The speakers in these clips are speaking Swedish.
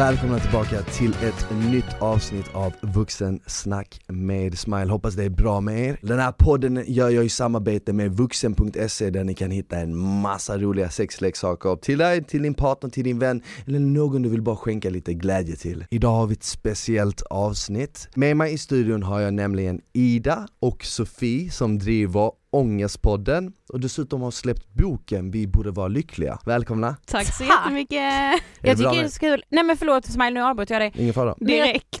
Välkomna tillbaka till ett nytt avsnitt av Vuxensnack med Smile. Hoppas det är bra med er. Den här podden gör jag i samarbete med vuxen.se där ni kan hitta en massa roliga sexleksaker till dig, till din partner, till din vän eller någon du vill bara skänka lite glädje till. Idag har vi ett speciellt avsnitt. Med mig i studion har jag nämligen Ida och Sofie som driver Ångestpodden och dessutom har släppt boken Vi borde vara lyckliga. Välkomna! Tack så Tack. jättemycket! Jag tycker det är så kul, nej men förlåt Smile nu avbröt jag dig. Ingen fara. Direkt.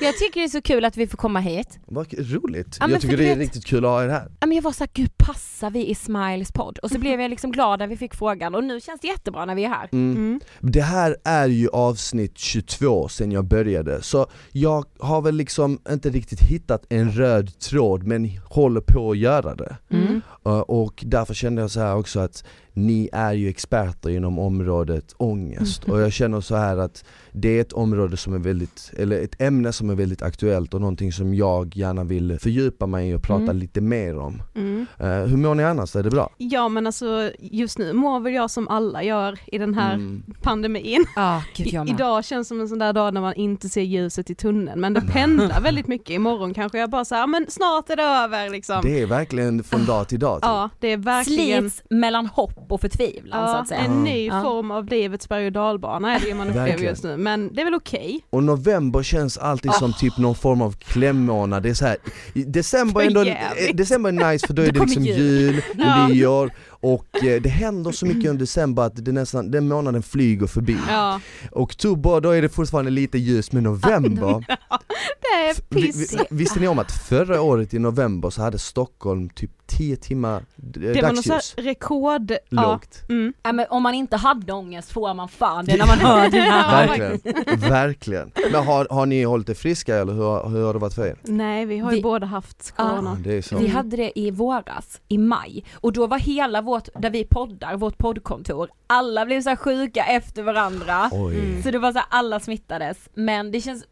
Jag tycker det är så kul att vi får komma hit. Vad roligt! Ja, jag tycker det är vet- riktigt kul att ha er här. Ja, men jag var såhär, gud passar vi i Smiles podd? Och så blev jag liksom glad när vi fick frågan och nu känns det jättebra när vi är här. Mm. Mm. Det här är ju avsnitt 22 sen jag började, så jag har väl liksom inte riktigt hittat en röd tråd men håller på att göra det. Mm. Uh, Och därför kände jag så här också att ni är ju experter inom området ångest och jag känner så här att det är ett område som är väldigt, eller ett ämne som är väldigt aktuellt och någonting som jag gärna vill fördjupa mig i och prata Mm. lite mer om. Mm. Uh, hur mår ni annars? Är det bra? Ja men alltså just nu mår väl jag som alla gör i den här Mm. pandemin. Ja, gud idag känns som en sån där dag när man inte ser ljuset i tunneln men det pendlar väldigt mycket. Imorgon kanske jag bara säger men snart är det över liksom. Det är verkligen från dag till dag. typ. Ja det är verkligen Slits mellan hopp och förtvivlan så ja, att säga. en ny Ja. form av livets berg och dalbana är det ju man upplever just nu men det är väl okej. Och november känns alltid som Ah. typ någon form av klämmånad, det är så här, i- december är ändå, För jävligt. eh, december är nice för då är det kommer liksom jul. jul, nyår och eh, det händer så mycket under december att det nästan, den månaden flyger förbi. Ja Oktober, då är det fortfarande lite ljust, men november, det är vi, vi, piss. visste ni om att förra året i november så hade Stockholm typ 10 timmar eh, Det var något så dagsljus? här rekord. Ja. Lågt. Mm. Ja, men om man inte hade ångest får man fan det när man hör det här. Verkligen, verkligen. Men har, har ni hållit er friska eller hur, har- hur har det varit för er? Nej vi har ju Vi- båda haft Ja. corona. Så. Vi hade det i våras, i maj, och då var hela vårt, där vi poddar, vårt poddkontor, alla blev så här sjuka efter varandra. Oj. Mm. Så det var så här, alla smittades, men det känns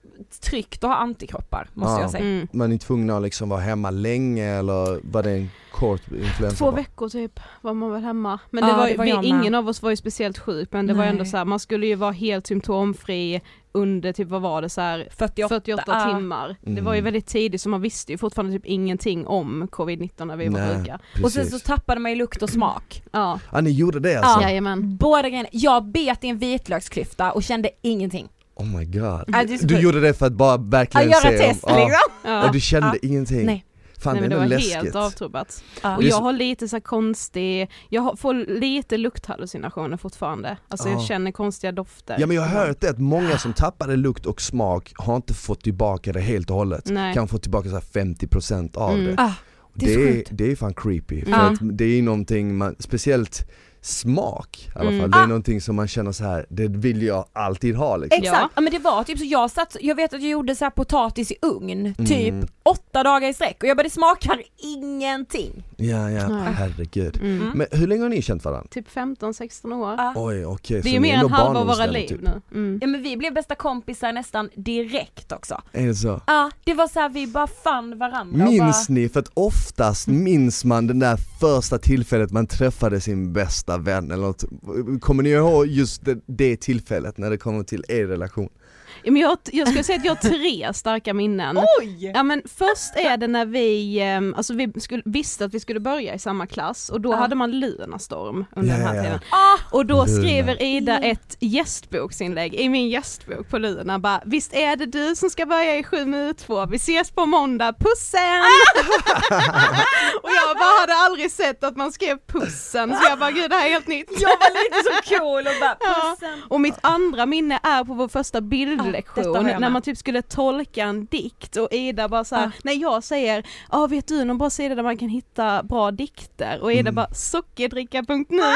tryggt att ha antikroppar måste Ja. jag säga. Mm. Man är tvungna att liksom vara hemma länge eller var det en kort influensa? Två veckor typ var man väl hemma. Men Ja, det var, det var vi, ingen av oss var ju speciellt sjuk men det var Nej. ändå så här, man skulle ju vara helt symptomfri under typ vad var det så här 48, 48 ja. timmar. Det Mm. var ju väldigt tidigt så man visste ju fortfarande typ ingenting om covid-19 när vi var Nej. sjuka. Och sen så tappade man ju lukt och smak. Ja, Ja ni gjorde det alltså? Ja. jajamän. Båda grejerna. Jag bet i en vitlöksklyfta och kände ingenting. Oh my god. Det Du gjorde det för att bara Att verkligen göra se om- test ja. liksom. Ja. Och du kände Ja. ingenting? Nej. Fan Nej, men det var ändå helt läskigt. avtrubbat. Ja. Och jag har lite så här konstig, jag får lite lukthallucinationer fortfarande. Alltså jag Ja. känner konstiga dofter. Ja men jag har hört det att många som tappade lukt och smak har inte fått tillbaka det helt och hållet. Nej. Kan få tillbaka så här 50% av Mm. det. Ah, det är Det är, det är fan creepy, för Ja. att det är någonting man, speciellt smak i alla Mm. fall, det är Ah. någonting som man känner så här. det vill jag alltid ha liksom. Exakt, Ja. ja. men det var typ så jag satt, jag vet att jag gjorde så här potatis i ugn, typ Mm. åtta dagar i sträck och jag bara det smakar ingenting. Ja ja, Nej. herregud. Mm. Mm. Men hur länge har ni känt varandra? Typ 15-16 år. Ja. Oj okej, Det så är ju mer än halva våra liv typ. nu. Mm. Ja men vi blev bästa kompisar nästan direkt också. Är det så? Ja, det var så här, vi bara fann varandra Minns och ni, för att oftast minns man den där första tillfället man träffade sin bästa vän eller något. Kommer ni ihåg just det, det tillfället när det kommer till er relation? Ja, Men jag, jag skulle säga att jag har tre starka minnen. Oj! Ja men först är det när vi, ehm, alltså vi skulle, visste att vi skulle börja i samma klass och då Ja. hade man Lunarstorm under Ja, den här ja. tiden. Ah, Och då Luna. skriver Ida Ja. ett gästboksinlägg i min gästbok på Luna bara Visst är det du som ska börja i 7 minut 2, vi ses på måndag, pussen! och jag bara hade aldrig sett att man skrev pussen så jag bara gud det här är helt nytt. jag var lite så cool och bara Ja. pussen. Och mitt andra minne är på vår första Ja, jag när man typ skulle tolka en dikt och Ida bara såhär, Ja. när jag säger ja vet du någon bra sida där man kan hitta bra dikter och Ida Mm. bara sockerdricka.nu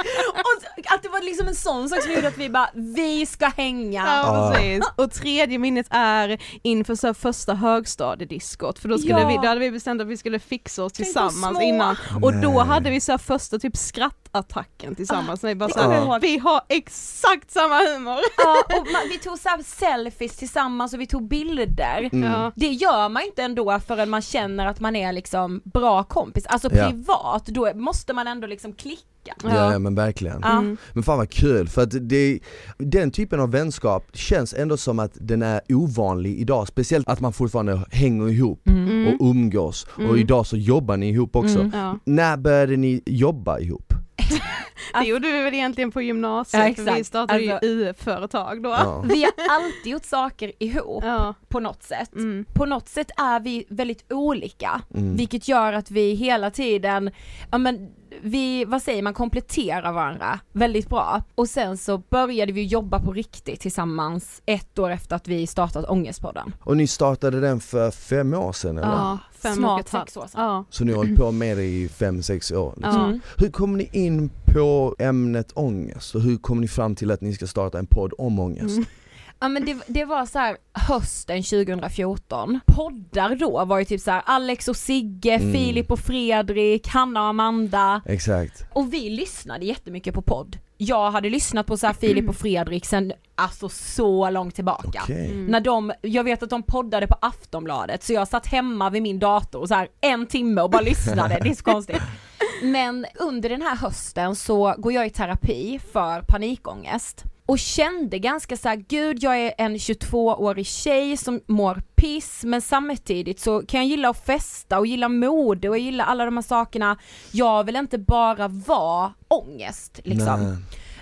att det var liksom en sån sak som gjorde att vi bara, vi ska hänga. Ja Ja. precis. Och tredje minnet är inför så första högstadiediskot för då, skulle Ja. vi, då hade vi bestämt att vi skulle fixa oss Tänk tillsammans innan och då Nej. hade vi så här första typ skrattattacken tillsammans när vi bara det så här, kommer jag ihåg. vi har exakt samma humor. Ja, och man, vi tog så här selfies tillsammans och vi tog bilder. Mm. Ja. Det gör man inte ändå förrän man känner att man är liksom bra kompis, alltså Ja. privat, då måste man ändå liksom klicka snacka. Ja, ja men verkligen. Mm. Men fan vad kul, för att det, den typen av vänskap känns ändå som att den är ovanlig idag, speciellt att man fortfarande hänger ihop Mm. och umgås och Mm. idag så jobbar ni ihop också. Mm. Ja. När började ni jobba ihop? Det gjorde vi väl egentligen på gymnasiet, Ja, för vi startade Alltså- ju UF-företag då. Ja. Vi har alltid gjort saker ihop Ja. på något sätt. Mm. På något sätt är vi väldigt olika, Mm. vilket gör att vi hela tiden, ja men vi, vad säger man, kompletterar varandra väldigt bra. Och sen så började vi jobba på riktigt tillsammans ett år efter att vi startat Ångestpodden. Och ni startade den för fem år sedan eller? Ja, fem Snart och ett halvt. sex år sedan. Ja. Så ni har hållit på med det i fem, sex år? Liksom. Ja. Mm. Hur kom ni in på ämnet ångest och hur kom ni fram till att ni ska starta en podd om ångest? Mm. Ja men det, det var så här hösten 2014, poddar då var ju typ så här Alex och Sigge, Mm. Filip och Fredrik, Hanna och Amanda Exakt. och vi lyssnade jättemycket på podd. Jag hade lyssnat på så här Filip och Fredrik sen, alltså så långt tillbaka. Okej. Mm. När de, jag vet att de poddade på Aftonbladet så jag satt hemma vid min dator så här en timme och bara lyssnade, det är så konstigt. Men under den här hösten så går jag i terapi för panikångest och kände ganska så här, gud jag är en 22-årig tjej som mår piss men samtidigt så kan jag gilla att festa och gilla mode och jag gillar alla de här sakerna. Jag vill inte bara vara ångest liksom. Nej.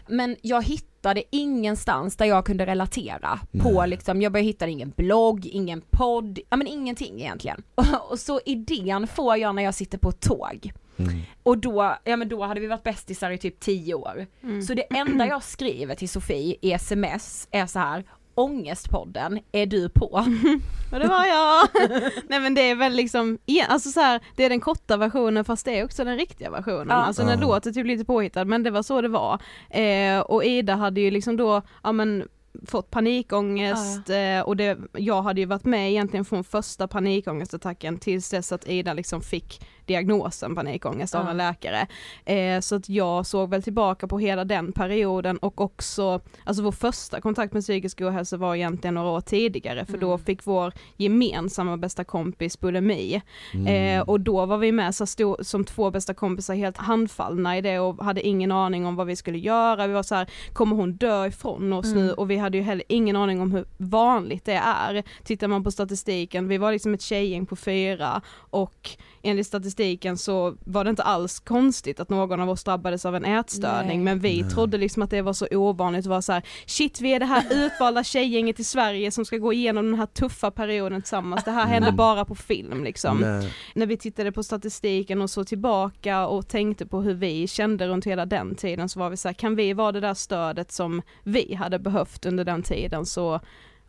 Men jag hittade ingenstans där jag kunde relatera på Nej. liksom, jag började hitta ingen blogg, ingen podd, ja men ingenting egentligen. Och, och så idén får jag när jag sitter på ett tåg. Mm. Och då, ja men då hade vi varit bästisar i typ 10 år. Mm. Så det enda jag skriver till Sofie i sms är så här Ångestpodden, är du på? Och det var jag! Nej men det är väl liksom, ja, alltså så här, det är den korta versionen fast det är också den riktiga versionen. Ja. Alltså den Ja. låter typ lite påhittad men det var så det var. Eh, och Ida hade ju liksom då, ja men fått panikångest eh, och det, jag hade ju varit med egentligen från första panikångestattacken tills dess att Ida liksom fick diagnosen panikångest av Ja. en läkare. Eh, så att jag såg väl tillbaka på hela den perioden och också, alltså vår första kontakt med psykisk ohälsa var egentligen några år tidigare för då Mm. fick vår gemensamma bästa kompis bulimi Mm. eh, och då var vi med så stod, som två bästa kompisar helt handfallna i det och hade ingen aning om vad vi skulle göra, vi var så här, kommer hon dö ifrån oss nu? Mm. Och vi hade ju heller ingen aning om hur vanligt det är. Tittar man på statistiken, vi var liksom ett tjejgäng på fyra och enligt statistiken så var det inte alls konstigt att någon av oss drabbades av en ätstörning Nej. men vi Nej. trodde liksom att det var så ovanligt och var så här, shit vi är det här utvalda tjejgänget i Sverige som ska gå igenom den här tuffa perioden tillsammans, det här händer Mm. bara på film liksom. Nej. När vi tittade på statistiken och så tillbaka och tänkte på hur vi kände runt hela den tiden så var vi så här, kan vi vara det där stödet som vi hade behövt under den tiden så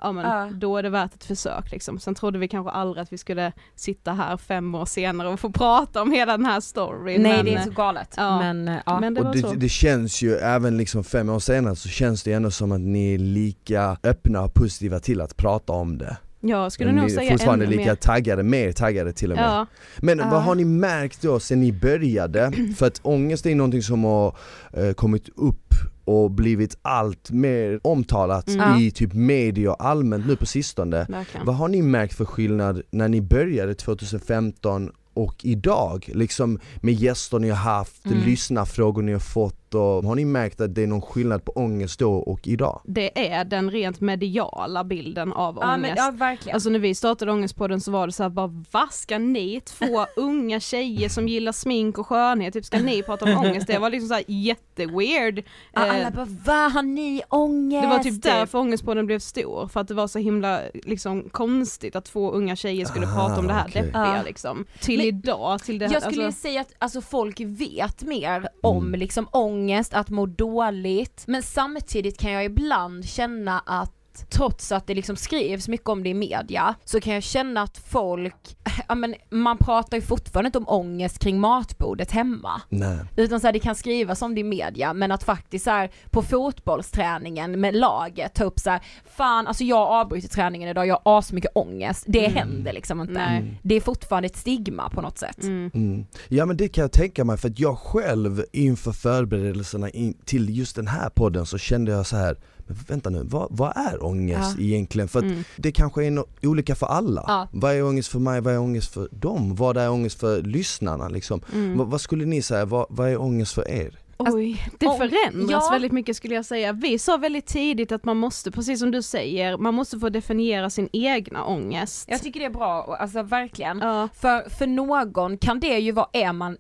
ja men Ja. då är det värt ett försök liksom. Sen trodde vi kanske aldrig att vi skulle sitta här fem år senare och få prata om hela den här storyn. Nej men, det är så galet. ja. Men, eh, ja. men det Och så. det, det känns ju, även liksom fem år senare så känns det ändå som att ni är lika öppna och positiva till att prata om det. Jag skulle nog säga fortfarande ännu lika mer. taggade, mer taggade till och med. Ja, Men Ja. vad har ni märkt då sen ni började? För att ångest är någonting som har eh, kommit upp och blivit allt mer omtalat Mm. i typ media allmänt nu på sistone. verkligen. Vad har ni märkt för skillnad när ni började 2015 och idag? Liksom med gäster ni har haft, Mm. lyssnarfrågor ni har fått och har ni märkt att det är någon skillnad på ångest då och idag? Det är den rent mediala bilden av ja, ångest. men, ja verkligen. Alltså när vi startade Ångestpodden så var det så här, bara vad ska ni två unga tjejer som gillar smink och skönhet, typ ska ni prata om ångest? Det var liksom så här jätteweird. ja, Eh, alla bara vad har ni ångest? det var typ därför Ångestpodden blev stor, för att det var så himla liksom konstigt att två unga tjejer skulle Ah, prata om det här okej. deppiga Ja. liksom. Till Men idag, till det här, Jag skulle alltså, ju säga att alltså, folk vet mer om Mm. liksom ångest, att må dåligt, men samtidigt kan jag ibland känna att Trots att det liksom skrivs mycket om det i media så kan jag känna att folk, ja men man pratar ju fortfarande inte om ångest kring matbordet hemma. Nej. Utan så här, det kan skrivas om det i media men att faktiskt så här, på fotbollsträningen med laget ta upp så här, fan alltså jag avbrutit träningen idag, jag har asmycket ångest. Det Mm. händer liksom inte. Nej. Det är fortfarande ett stigma på något sätt. mm. Mm. Ja men det kan jag tänka mig för att jag själv inför förberedelserna in, till just den här podden så kände jag så här vänta nu, vad, vad är ångest Ja. egentligen? För att Mm. det kanske är no olika för alla. Ja. Vad är ångest för mig, vad är ångest för dem? Vad är ångest för lyssnarna liksom? Mm. Vad, vad skulle ni säga, vad, vad är ångest för er? Oj, det förändras ja. väldigt mycket skulle jag säga. Vi sa väldigt tidigt att man måste, precis som du säger, man måste få definiera sin egna ångest. Jag tycker det är bra, alltså verkligen. ja. För, för någon kan det ju vara, är man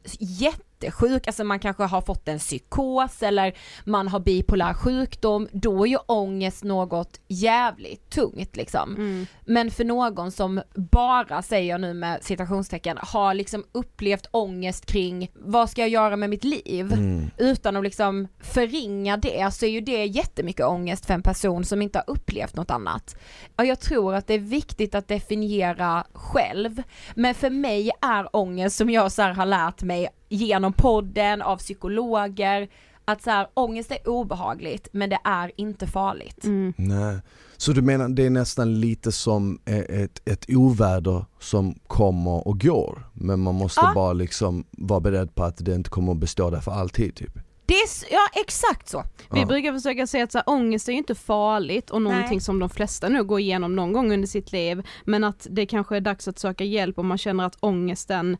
jättesjuk, alltså man kanske har fått en psykos eller man har bipolär sjukdom, då är ju ångest något jävligt tungt liksom. Mm. Men för någon som bara, säger jag nu med citationstecken, har liksom upplevt ångest kring vad ska jag göra med mitt liv? Mm. Utan att liksom förringa det så är ju det jättemycket ångest för en person som inte har upplevt något annat. Och jag tror att det är viktigt att definiera själv. Men för mig är ångest som jag så här har lärt mig genom podden, av psykologer, att så här, ångest är obehagligt men det är inte farligt. Mm. Nej. Så du menar det är nästan lite som e- ett, ett oväder som kommer och går men man måste Ja. bara liksom vara beredd på att det inte kommer att bestå där för alltid typ? Det är, ja exakt så. Vi Ja. brukar försöka säga att så här, ångest är ju inte farligt och någonting Nej. som de flesta nu går igenom någon gång under sitt liv men att det kanske är dags att söka hjälp om man känner att ångesten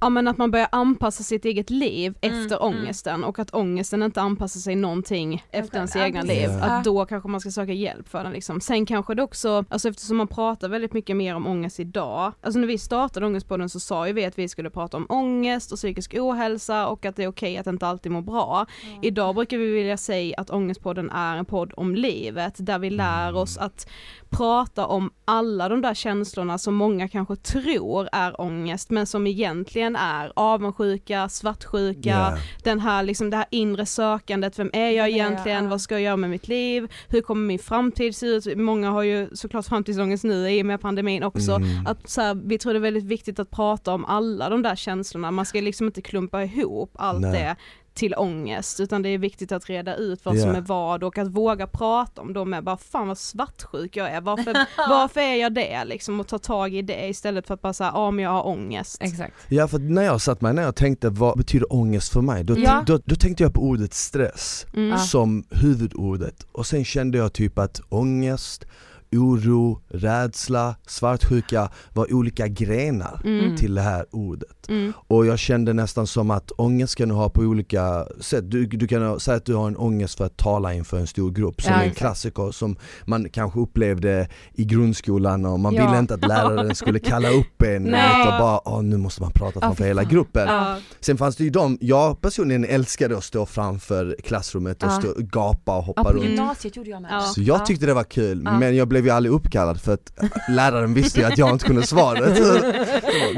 Ja men att man börjar anpassa sitt eget liv Mm, efter mm. ångesten och att ångesten inte anpassar sig någonting efter ens Ja, egna precis. liv. Ja. Att då kanske man ska söka hjälp för den liksom. Sen kanske det också, alltså eftersom man pratar väldigt mycket mer om ångest idag. Alltså när vi startade Ångestpodden så sa ju vi att vi skulle prata om ångest och psykisk ohälsa och att det är okej att inte alltid må bra. Idag brukar vi vilja säga att Ångestpodden är en podd om livet där vi lär oss att prata om alla de där känslorna som många kanske tror är ångest men som egentligen är avundsjuka, svartsjuka, Ja. den här liksom det här inre sökandet, vem är jag egentligen, Ja. vad ska jag göra med mitt liv, hur kommer min framtid se ut, många har ju såklart framtidsångest nu i och med pandemin också, Mm. att så här, vi tror det är väldigt viktigt att prata om alla de där känslorna, man ska liksom inte klumpa ihop allt Nej. det till ångest utan det är viktigt att reda ut vad Ja. som är vad och att våga prata om dem med bara fan vad svartsjuk jag är, varför, varför är jag det liksom och ta tag i det istället för att bara säga ja men jag har ångest. Exakt. Ja för när jag satt mig ner och tänkte vad betyder ångest för mig? Då, Ja. då, då tänkte jag på ordet stress Mm. Som huvudordet och sen kände jag typ att ångest, oro, rädsla, svartsjuka var olika grenar Mm. till det här ordet. Mm. Och jag kände nästan som att ångest kan du ha på olika sätt. Du, du kan säga att du har en ångest för att tala inför en stor grupp som Ja, en klassiker som man kanske upplevde i grundskolan och man Ja. ville inte att läraren skulle kalla upp en och bara Åh, nu måste man prata framför fy hela gruppen. Ja. Sen fanns det ju de, jag personligen älskade att stå framför klassrummet och stå, gapa och hoppa Ja på runt. gymnasiet gjorde jag med. Så jag tyckte det var kul, men jag blev ju aldrig uppkallad för att läraren visste ju att jag inte kunde svaret.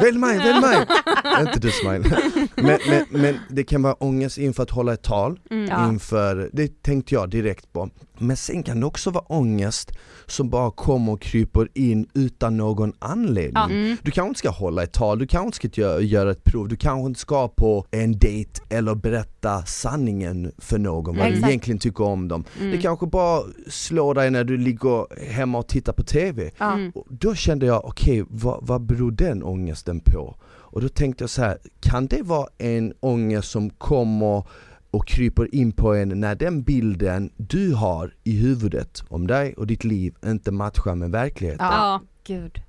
Välj mig, välj mig! inte du Smile. Men, men, men det kan vara ångest inför att hålla ett tal, Mm. Inför, det tänkte jag direkt på. Men sen kan det också vara ångest som bara kommer och kryper in utan någon anledning. Mm. Du kanske inte ska hålla ett tal, du kanske inte ska göra, ett prov, du kanske inte ska på en dejt eller berätta sanningen för någon, vad du Exakt. egentligen tycker om dem. Mm. Det kanske bara slår dig när du ligger hemma och tittar på TV. Mm. Då kände jag, okej vad, vad beror den ångesten på? Och då tänkte jag så här, kan det vara en ångest som kommer och kryper in på en när den bilden du har i huvudet om dig och ditt liv inte matchar med verkligheten? Ja.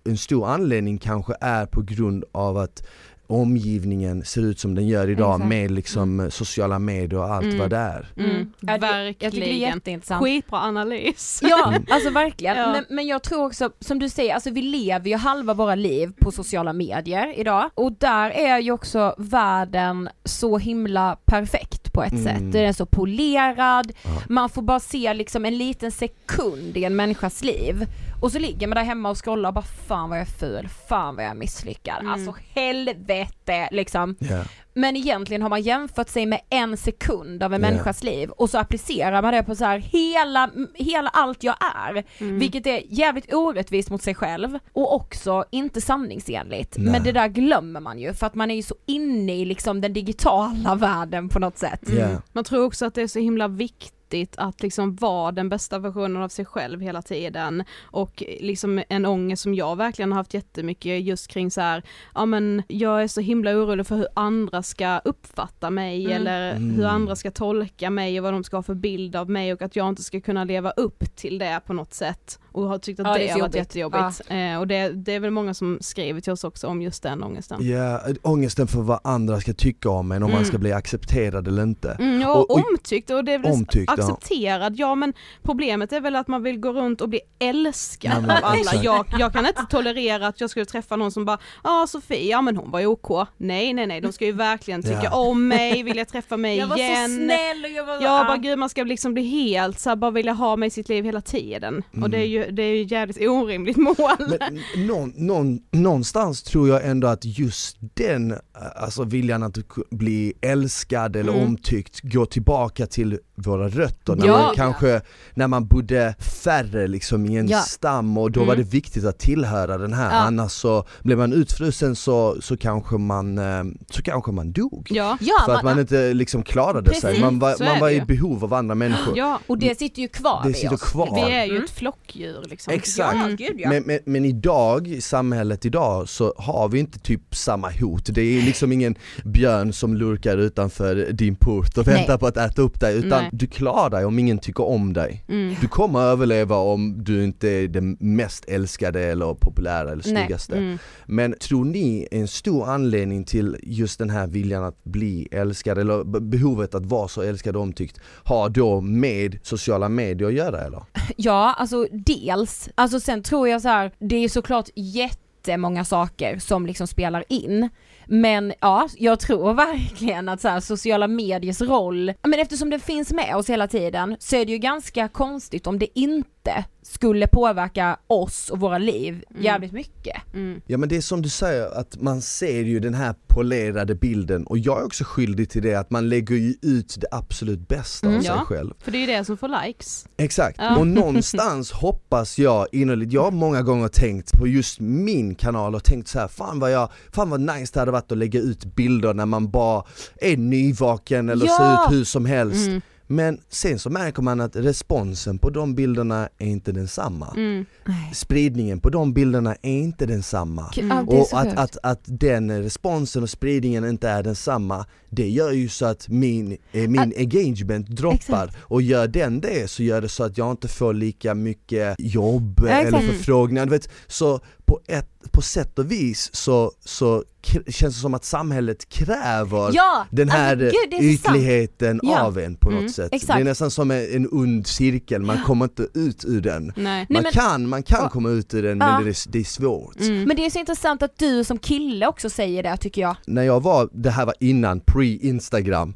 En stor anledning kanske är på grund av att omgivningen ser ut som den gör idag Exakt. med liksom sociala medier och allt Mm. vad det är. Mm. Ja, det- Verkligen. Jag tycker det är jätteintressant. Skitbra analys. Ja, alltså verkligen. Ja. Men, men jag tror också, som du säger, alltså vi lever ju halva våra liv på sociala medier idag och där är ju också världen så himla perfekt på ett Mm. sätt. Den är så polerad, Ja. man får bara se liksom en liten sekund i en människas liv och så ligger man där hemma och scrollar och bara fan vad jag är ful, fan vad jag är misslyckad, Mm. alltså helvete liksom. Ja. Men egentligen har man jämfört sig med en sekund av en Ja. människas liv och så applicerar man det på så här hela, hela allt jag är. Mm. Vilket är jävligt orättvist mot sig själv och också inte sanningsenligt. Nej. Men det där glömmer man ju för att man är ju så inne i liksom den digitala världen på något sätt. Mm. Man tror också att det är så himla viktigt nyttigt att liksom vara den bästa versionen av sig själv hela tiden och liksom en ångest som jag verkligen har haft jättemycket just kring så här, ja men jag är så himla orolig för hur andra ska uppfatta mig Mm. eller Mm. hur andra ska tolka mig och vad de ska ha för bild av mig och att jag inte ska kunna leva upp till det på något sätt och har tyckt att Ja, det är det, har varit jobbigt. jättejobbigt. Eh, och det, det är väl många som skriver till oss också om just den ångesten. Ja, ångesten för vad andra ska tycka om en, om man Mm. ska bli accepterad eller inte. Mm, och, Och- och- omtyckt och det är väl Omtyckt, ja. accepterad, ja. men problemet är väl att man vill gå runt och bli älskad Ja, men av alla. Jag, jag kan inte tolerera att jag skulle träffa någon som bara, ja Sofie, ja men hon var ju OK. Nej nej nej, de ska ju verkligen tycka Ja. om mig, vilja träffa mig Jag var igen. så snäll och jag var Ja bara gud man ska liksom bli helt så här, bara vilja ha mig i sitt liv hela tiden. Och det är ju, det är ju jävligt orimligt mål. Men någon, någon, någonstans tror jag ändå att just den, alltså viljan att bli älskad eller Mm. omtyckt går tillbaka till våra rötter, när Ja. man kanske, när man bodde färre liksom i en Ja. stam och då var Mm. det viktigt att tillhöra den här, Ja. annars så blev man utfrusen så, så kanske man, eh, så kanske man dog. Ja, Ja, För att man inte liksom klarade sig, Precis, man var, man var i behov av andra människor. ja. och det sitter ju kvar Det i sitter oss. kvar. Vi är ju Mm. ett flockdjur liksom. Exakt. Ja. Men, men, men idag, i samhället idag, så har vi inte typ samma hot. Det är liksom ingen björn som lurkar utanför din port och Nej. väntar på att äta upp dig, utan Nej. Du klarar dig om ingen tycker om dig. Mm. Du kommer överleva om du inte är den mest älskade eller populära eller snyggaste. Mm. Men tror ni en stor anledning till just den här viljan att bli älskad eller behovet att vara så älskad och omtyckt har då med sociala medier att göra eller? Ja, alltså dels. Alltså sen tror jag så här, det är såklart jättemånga saker som liksom spelar in. Men ja, jag tror verkligen att så här, sociala mediers roll, men eftersom det finns med oss hela tiden så är det ju ganska konstigt om det inte skulle påverka oss och våra liv Mm. jävligt mycket. Mm. Ja men det är som du säger, att man ser ju den här polerade bilden och jag är också skyldig till det att man lägger ju ut det absolut bästa Mm. av sig Ja. själv. För det är ju det som får likes. Exakt, Ja. och någonstans hoppas jag innerligt, jag har många gånger tänkt på just min kanal och tänkt så här, fan vad jag, fan vad nice det hade varit att lägga ut bilder när man bara är nyvaken eller Ja. ser ut hur som helst. Mm. Men sen så märker man att responsen på de bilderna är inte densamma. Mm. Spridningen på de bilderna är inte densamma. Är Och att, att, att den responsen och spridningen inte är densamma, det gör ju så att min, eh, min engagement droppar Exakt. och gör den det så gör det så att jag inte får lika mycket jobb Ja, exakt. eller förfrågningar, du vet, så på, ett, på sätt och vis så, så känns det som att samhället kräver Ja, den här alltså, gud, ytligheten Ja. av en på något Mm, sätt. exakt. Det är nästan som en, ond cirkel, man kommer inte ut ur den. Nej. Nej, Man men- kan, man kan Ja. komma ut ur den men det är, det är svårt. Mm. Men det är så intressant att du som kille också säger det tycker jag. När jag var, det här var innan pre-instagram,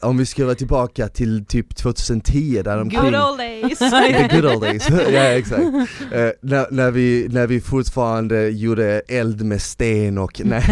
om vi ska vara tillbaka till typ 2010 där omkring Good old days. The good old days, ja exakt. Eh, när, när, vi, när vi fortfarande gjorde eld med sten och nej.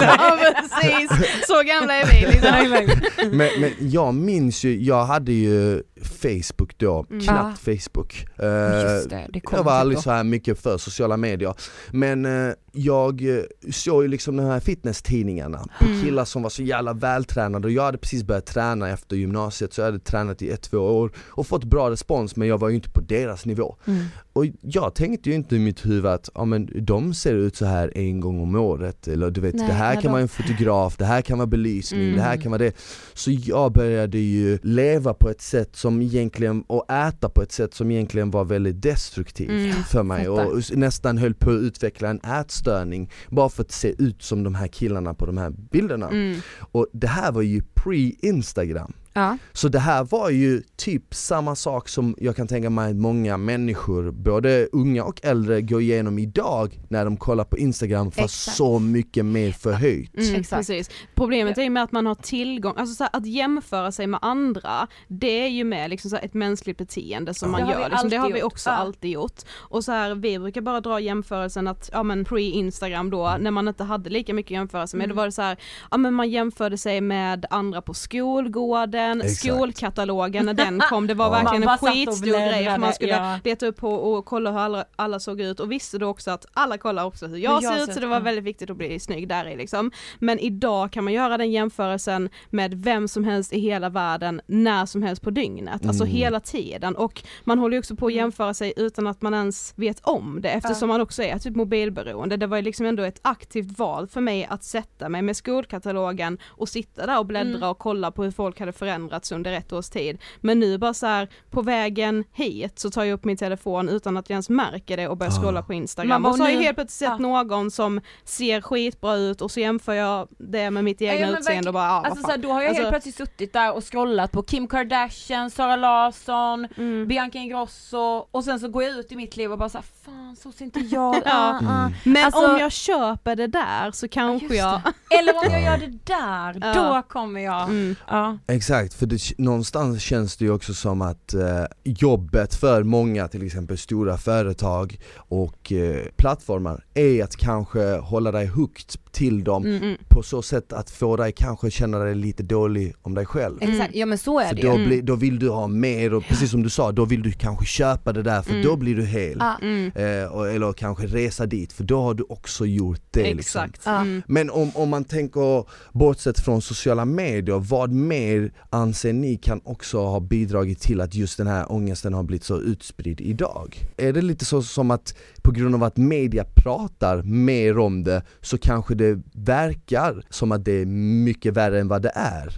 ja precis, så gamla är vi liksom. men, men jag minns ju, jag hade ju Facebook då, Mm. knappt Facebook. Eh, Just det, det jag var typ aldrig då. så här mycket för sociala medier. Men eh, jag eh, såg ju liksom de här fitnesstidningarna på Mm. killar som var så jävla vältränade och jag hade precis börjat träna efter gymnasiet så jag hade tränat i ett, två år och fått bra respons men jag var ju inte på deras nivå. Mm. Och jag tänkte ju inte i mitt huvud att ja, men de ser ut så här en gång om året eller du vet Nej, det här kan vara en fotograf, det här kan vara belysning, Mm. det här kan vara det. Så jag började ju leva på ett sätt som egentligen, och äta på ett sätt som egentligen var väldigt destruktivt Mm. för mig och nästan höll på att utveckla en ätstörning bara för att se ut som de här killarna på de här bilderna. Mm. Och det här var ju pre-instagram. Ja. Så det här var ju typ samma sak som jag kan tänka mig att många människor, både unga och äldre, går igenom idag när de kollar på Instagram fast Exakt. så mycket mer förhöjt. Mm, Exakt. precis. Problemet är ju med att man har tillgång, alltså så här, att jämföra sig med andra, det är ju med liksom så här, ett mänskligt beteende som Ja. man Det gör, liksom, det har vi gjort. också Ja. alltid gjort. Och så här, vi brukar bara dra jämförelsen att, ja men pre-instagram då, när man inte hade lika mycket jämförelse med, Mm. då var det så här, ja men man jämförde sig med andra på skolgården Exakt. skolkatalogen när den kom, det var Ja. verkligen en och skitstor grej för man skulle ja. leta upp på och kolla hur alla, alla såg ut och visste då också att alla kollar också hur jag, Hur jag ser ut så det var väldigt viktigt att bli snygg där i liksom. Men idag kan man göra den jämförelsen med vem som helst i hela världen när som helst på dygnet, alltså Mm. hela tiden och man håller ju också på att jämföra sig utan att man ens vet om det eftersom man också är typ mobilberoende. Det var ju liksom ändå ett aktivt val för mig att sätta mig med skolkatalogen och sitta där och bläddra Mm. och kolla på hur folk hade förändrats under ett års tid. Men nu bara så här på vägen hit så tar jag upp min telefon utan att jag ens märker det och börjar Ah. scrolla på Instagram. bara, Och så har jag helt plötsligt sett någon som ser skitbra ut och så jämför jag det med mitt egna Ja, utseende och bara vad Alltså fan. såhär, då har jag Alltså- helt plötsligt suttit där och scrollat på Kim Kardashian, Sara Larsson, Mm. Bianca Ingrosso och sen så går jag ut i mitt liv och bara såhär, fan så ser inte jag Ja. ah, ah. Mm. Men Alltså- om jag köper det där så kanske jag... Eller om jag gör det där, då kommer jag, Mm. ja. Exakt, för det, någonstans känns det ju också som att eh, jobbet för många, till exempel stora företag och eh, plattformar, är att kanske hålla dig hooked till dem Mm, mm. på så sätt att få dig kanske känna dig lite dålig om dig själv. Mm. Exakt, ja men så är För det då, ju. Mm. då vill du ha mer och precis som du sa, då vill du kanske köpa det där för Mm. då blir du hel. Mm. Eh, och, eller kanske resa dit för då har du också gjort det liksom. Exakt. Mm. Men om, om man tänker bortsett från sociala medier, vad mer anser ni kan också ha bidragit till att just den här ångesten har blivit så utspridd idag? Är det lite så som att på grund av att media pratar mer om det så kanske det verkar som att det är mycket värre än vad det är?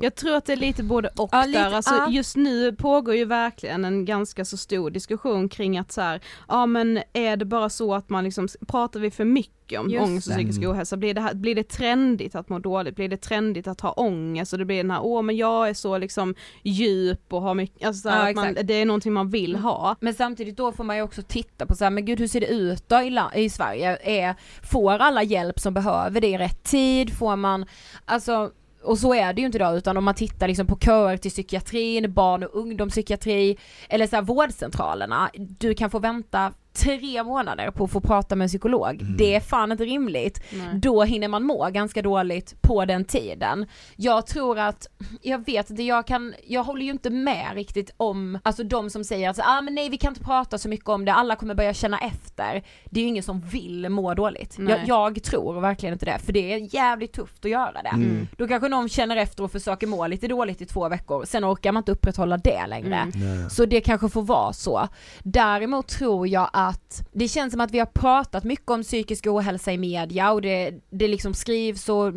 Jag tror att det är lite både och Ja, lite, där, alltså ja. just nu pågår ju verkligen en ganska så stor diskussion kring att så här, ja men är det bara så att man liksom, pratar vi för mycket om Just ångest och psykisk Mm. ohälsa, blir det, här, blir det trendigt att må dåligt, blir det trendigt att ha ångest och det blir den här, åh men jag är så liksom djup och har mycket, alltså Ja, att man, det är någonting man vill ha. Men samtidigt då får man ju också titta på så här, men gud hur ser det ut då i, i Sverige? Är, får alla hjälp som behöver det i rätt tid? Får man, alltså och så är det ju inte idag utan om man tittar liksom på köer till psykiatrin, barn och ungdomspsykiatri eller så här vårdcentralerna, du kan få vänta tre månader på att få prata med en psykolog. Mm. Det är fan inte rimligt. Nej. Då hinner man må ganska dåligt på den tiden. Jag tror att, jag vet inte, jag kan, jag håller ju inte med riktigt om, alltså de som säger att ah, men nej vi kan inte prata så mycket om det, alla kommer börja känna efter. Det är ju ingen som vill må dåligt. Jag, jag tror verkligen inte det, för det är jävligt tufft att göra det. Mm. Då kanske någon känner efter och försöker må lite dåligt i två veckor, sen orkar man inte upprätthålla det längre. Mm. Så det kanske får vara så. Däremot tror jag att det känns som att vi har pratat mycket om psykisk ohälsa i media och det, det liksom skrivs och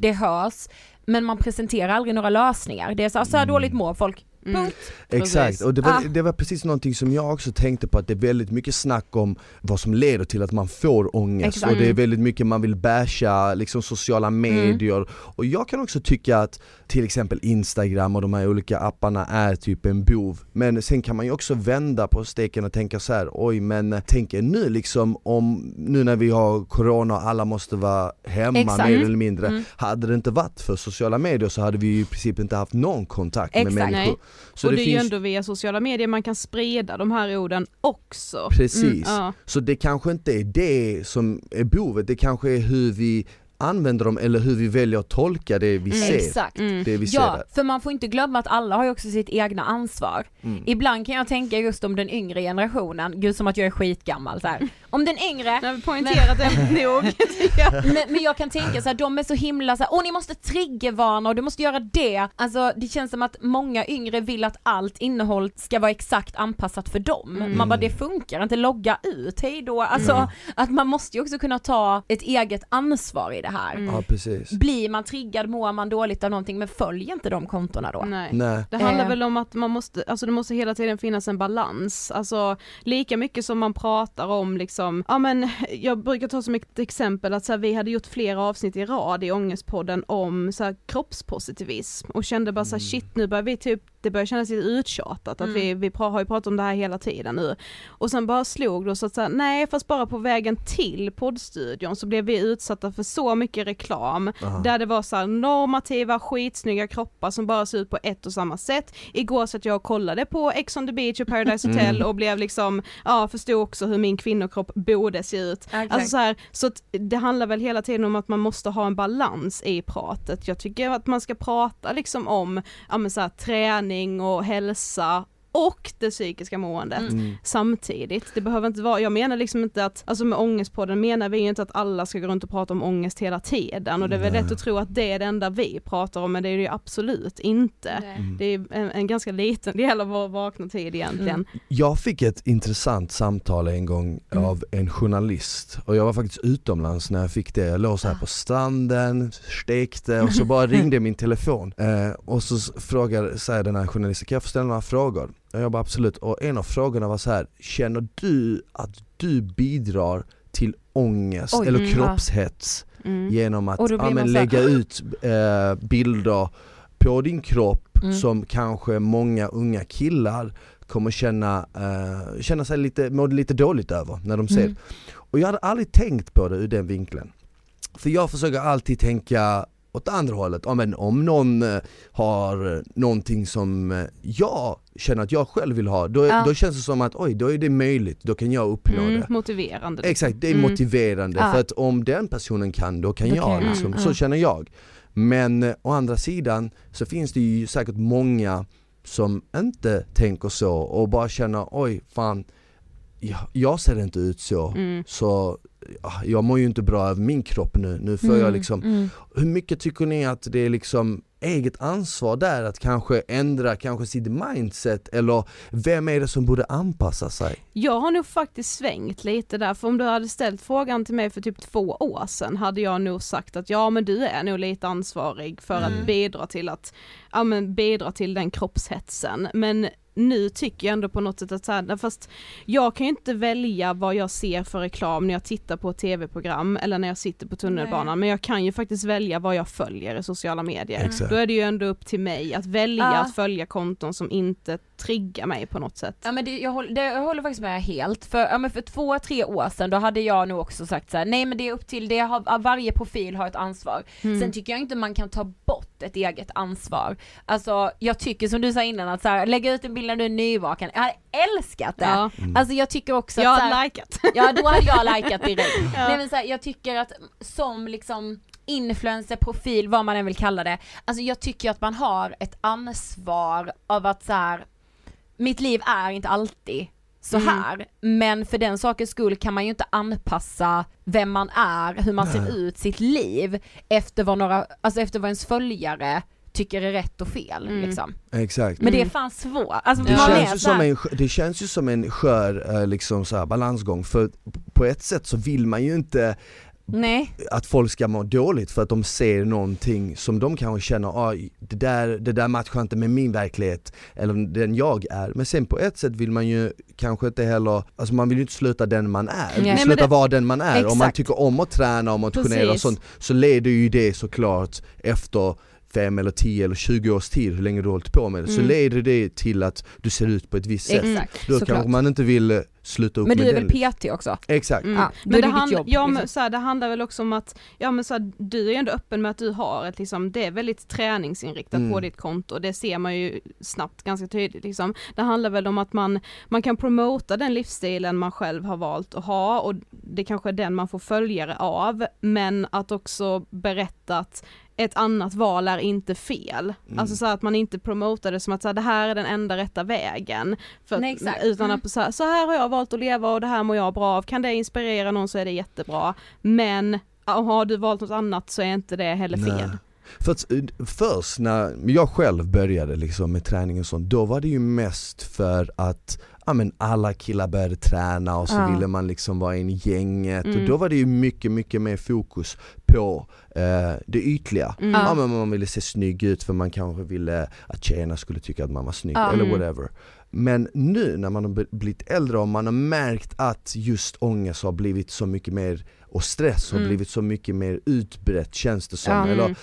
det hörs. Men man presenterar aldrig några lösningar. Det är så så här dåligt mår folk. Mm. Exakt, Precis. och det var, Ah. det var precis någonting som jag också tänkte på att det är väldigt mycket snack om vad som leder till att man får ångest Exakt. och det är Mm. väldigt mycket man vill basha liksom sociala medier och jag kan också tycka att till exempel Instagram och de här olika apparna är typ en bov men sen kan man ju också vända på steken och tänka så här: oj men tänk er nu liksom om, nu när vi har corona och alla måste vara hemma Exakt. mer eller mindre Mm. hade det inte varit för sociala medier så hade vi ju i princip inte haft någon kontakt med Exakt. människor. Nej. Så och det, är ju finns- ändå via sociala medier man kan sprida de här orden också. Precis, Mm, ja. så det kanske inte är det som är behovet, det kanske är hur vi använder dem eller hur vi väljer att tolka det vi Mm. ser. Exakt. Mm. Det vi ser Ja, där. för man får inte glömma att alla har ju också sitt egna ansvar. Mm. Ibland kan jag tänka just om den yngre generationen, gud som att jag är skitgammal så här. Om den yngre, Nu har vi poängterat det nog. men, men jag kan tänka så här, de är så himla så här, åh ni måste triggervarna och du måste göra det. Alltså det känns som att många yngre vill att allt innehåll ska vara exakt anpassat för dem. Mm. Man bara det funkar inte, logga ut, hej då. Alltså Mm. att man måste ju också kunna ta ett eget ansvar i det här. Mm. Ja precis. Blir man triggad, mår man dåligt av någonting, men följ inte de kontona då. Nej. Nej. Det handlar Eh. väl om att man måste, alltså det måste hela tiden finnas en balans, alltså lika mycket som man pratar om liksom, ja men jag brukar ta som ett exempel att så här, vi hade gjort flera avsnitt i rad i Ångestpodden om så här, kroppspositivism och kände bara så här, shit nu börjar vi typ det börjar kännas lite uttjatat att vi, vi har ju pratat om det här hela tiden nu. Och sen bara slog det oss att säga, nej fast bara på vägen till poddstudion så blev vi utsatta för så mycket reklam Aha. där det var så här normativa skitsnygga kroppar som bara ser ut på ett och samma sätt. Igår så att jag och kollade på Ex on the beach och Paradise Hotel och blev liksom, ja förstod också hur min kvinnokropp borde se ut. Alltså så, här, så att det handlar väl hela tiden om att man måste ha en balans i pratet. Jag tycker att man ska prata liksom om ja, men så här, träning och hälsa och det psykiska måendet Mm. samtidigt. Det behöver inte vara, jag menar liksom inte att, alltså med ångestpodden menar vi ju inte att alla ska gå runt och prata om ångest hela tiden och det är väl Nej. lätt att tro att det är det enda vi pratar om men det är det ju absolut inte. Mm. Det är en, en ganska liten del av vår vakna tid egentligen. Mm. Jag fick ett intressant samtal en gång Mm. av en journalist och jag var faktiskt utomlands när jag fick det. Jag låg så här Ah. på stranden, stekte och så bara ringde min telefon. Eh, och så frågar, säger den här journalisten, kan jag få ställa några frågor? Jag bara absolut, och en av frågorna var så här, känner du att du bidrar till ångest Oj, eller mm, kroppshets Mm. genom att ja, men lägga ut eh, bilder på din kropp Mm. som kanske många unga killar kommer känna, eh, känna sig lite, må lite dåligt över när de ser. Mm. Och jag hade aldrig tänkt på det ur den vinkeln. För jag försöker alltid tänka åt andra hållet, ja, men om någon eh, har någonting som eh, jag känner att jag själv vill ha, då, Ja. då känns det som att oj, då är det möjligt, då kan jag uppnå Mm, det. motiverande. Exakt, det är Mm. motiverande Ja. för att om den personen kan, då kan Då jag kan jag. liksom. Mm, Så känner jag. Men eh, å andra sidan så finns det ju säkert många som inte tänker så och bara känner oj fan, jag, jag ser inte ut så. Mm. Så ja, jag mår ju inte bra över min kropp nu, nu får jag Mm, liksom mm. Hur mycket tycker ni att det är liksom eget ansvar där att kanske ändra kanske sitt mindset eller vem är det som borde anpassa sig? Jag har nog faktiskt svängt lite där, för om du hade ställt frågan till mig för typ två år sedan hade jag nog sagt att ja men du är nog lite ansvarig för Mm. att bidra till att, ja men bidra till den kroppshetsen. Men nu tycker jag ändå på något sätt att så här, fast jag kan ju inte välja vad jag ser för reklam när jag tittar på ett tv-program eller när jag sitter på tunnelbanan, Nej. men jag kan ju faktiskt välja vad jag följer i sociala medier. Exakt. Då är det ju ändå upp till mig att välja Ja. att följa konton som inte triggar mig på något sätt. Ja men det, jag, håller, det, jag håller faktiskt med helt, för, ja, men för två, tre år sedan då hade jag nog också sagt så här: nej men det är upp till, det har, varje profil har ett ansvar. Mm. Sen tycker jag inte man kan ta bort ett eget ansvar. Alltså jag tycker som du sa innan att så här, lägga ut en bild när du är nyvaken, jag hade älskat det. Ja, Alltså jag tycker också jag att så hade likat. Ja då hade jag likat direkt. Ja. Nej men så här, jag tycker att som liksom influencer, profil, vad man än vill kalla det. Alltså jag tycker att man har ett ansvar av att så här, mitt liv är inte alltid så Mm. här, men för den sakens skull kan man ju inte anpassa vem man är, hur man ser Nej. ut, sitt liv efter vad några, alltså efter vad ens följare tycker är rätt och fel Mm. liksom. Exakt. Men det är Mm. fan svårt, alltså Det känns, ju som en, det känns ju som en skör eh, liksom så här, balansgång för på ett sätt så vill man ju inte Nej, att folk ska må dåligt för att de ser någonting som de kanske känner, Aj, det, där, det där matchar inte med min verklighet eller den jag är. Men sen på ett sätt vill man ju kanske inte heller, alltså man vill ju inte sluta den man är. Nej, men sluta det- vara den man är. Om man Exakt. tycker om att träna och motionera och sånt så leder ju det såklart efter fem eller 10 eller 20 års tid, hur länge du har hållit på med det, så Mm. leder det till att du ser ut på ett visst sätt. exakt, Då såklart. kanske man inte vill eh, sluta upp Men du med är väl PT också? Exakt. Mm. Ja, men det det, hand, jobb, ja, men liksom. så här, det handlar väl också om att, ja men så här, du är ju ändå öppen med att du har ett liksom, det är väldigt träningsinriktat Mm. på ditt konto, det ser man ju snabbt ganska tydligt liksom. Det handlar väl om att man, man kan promota den livsstilen man själv har valt att ha och det kanske är den man får följare av, men att också berätta att ett annat val är inte fel. Mm. Alltså så att man inte promotar det som att så här, det här är den enda rätta vägen. För, Nej, exakt. Utan Mm. att så här, så här har jag valt att leva och det här mår jag bra av. Kan det inspirera någon så är det jättebra. Men har du valt något annat så är inte det heller fel. Nej. För att, eh, först när jag själv började liksom med träning och sånt, då var det ju mest för att ja, men alla killar började träna och så Ja. ville man liksom vara in i gänget och Mm. då var det ju mycket, mycket mer fokus på eh, det ytliga. Mm. Ja. men man ville se snygg ut för man kanske ville att tjejerna skulle tycka att man var snygg Ja. eller Mm. whatever. Men nu när man har blivit äldre och man har märkt att just ångest har blivit så mycket mer och stress har Mm. blivit så mycket mer utbrett känns det som. Eller, Mm.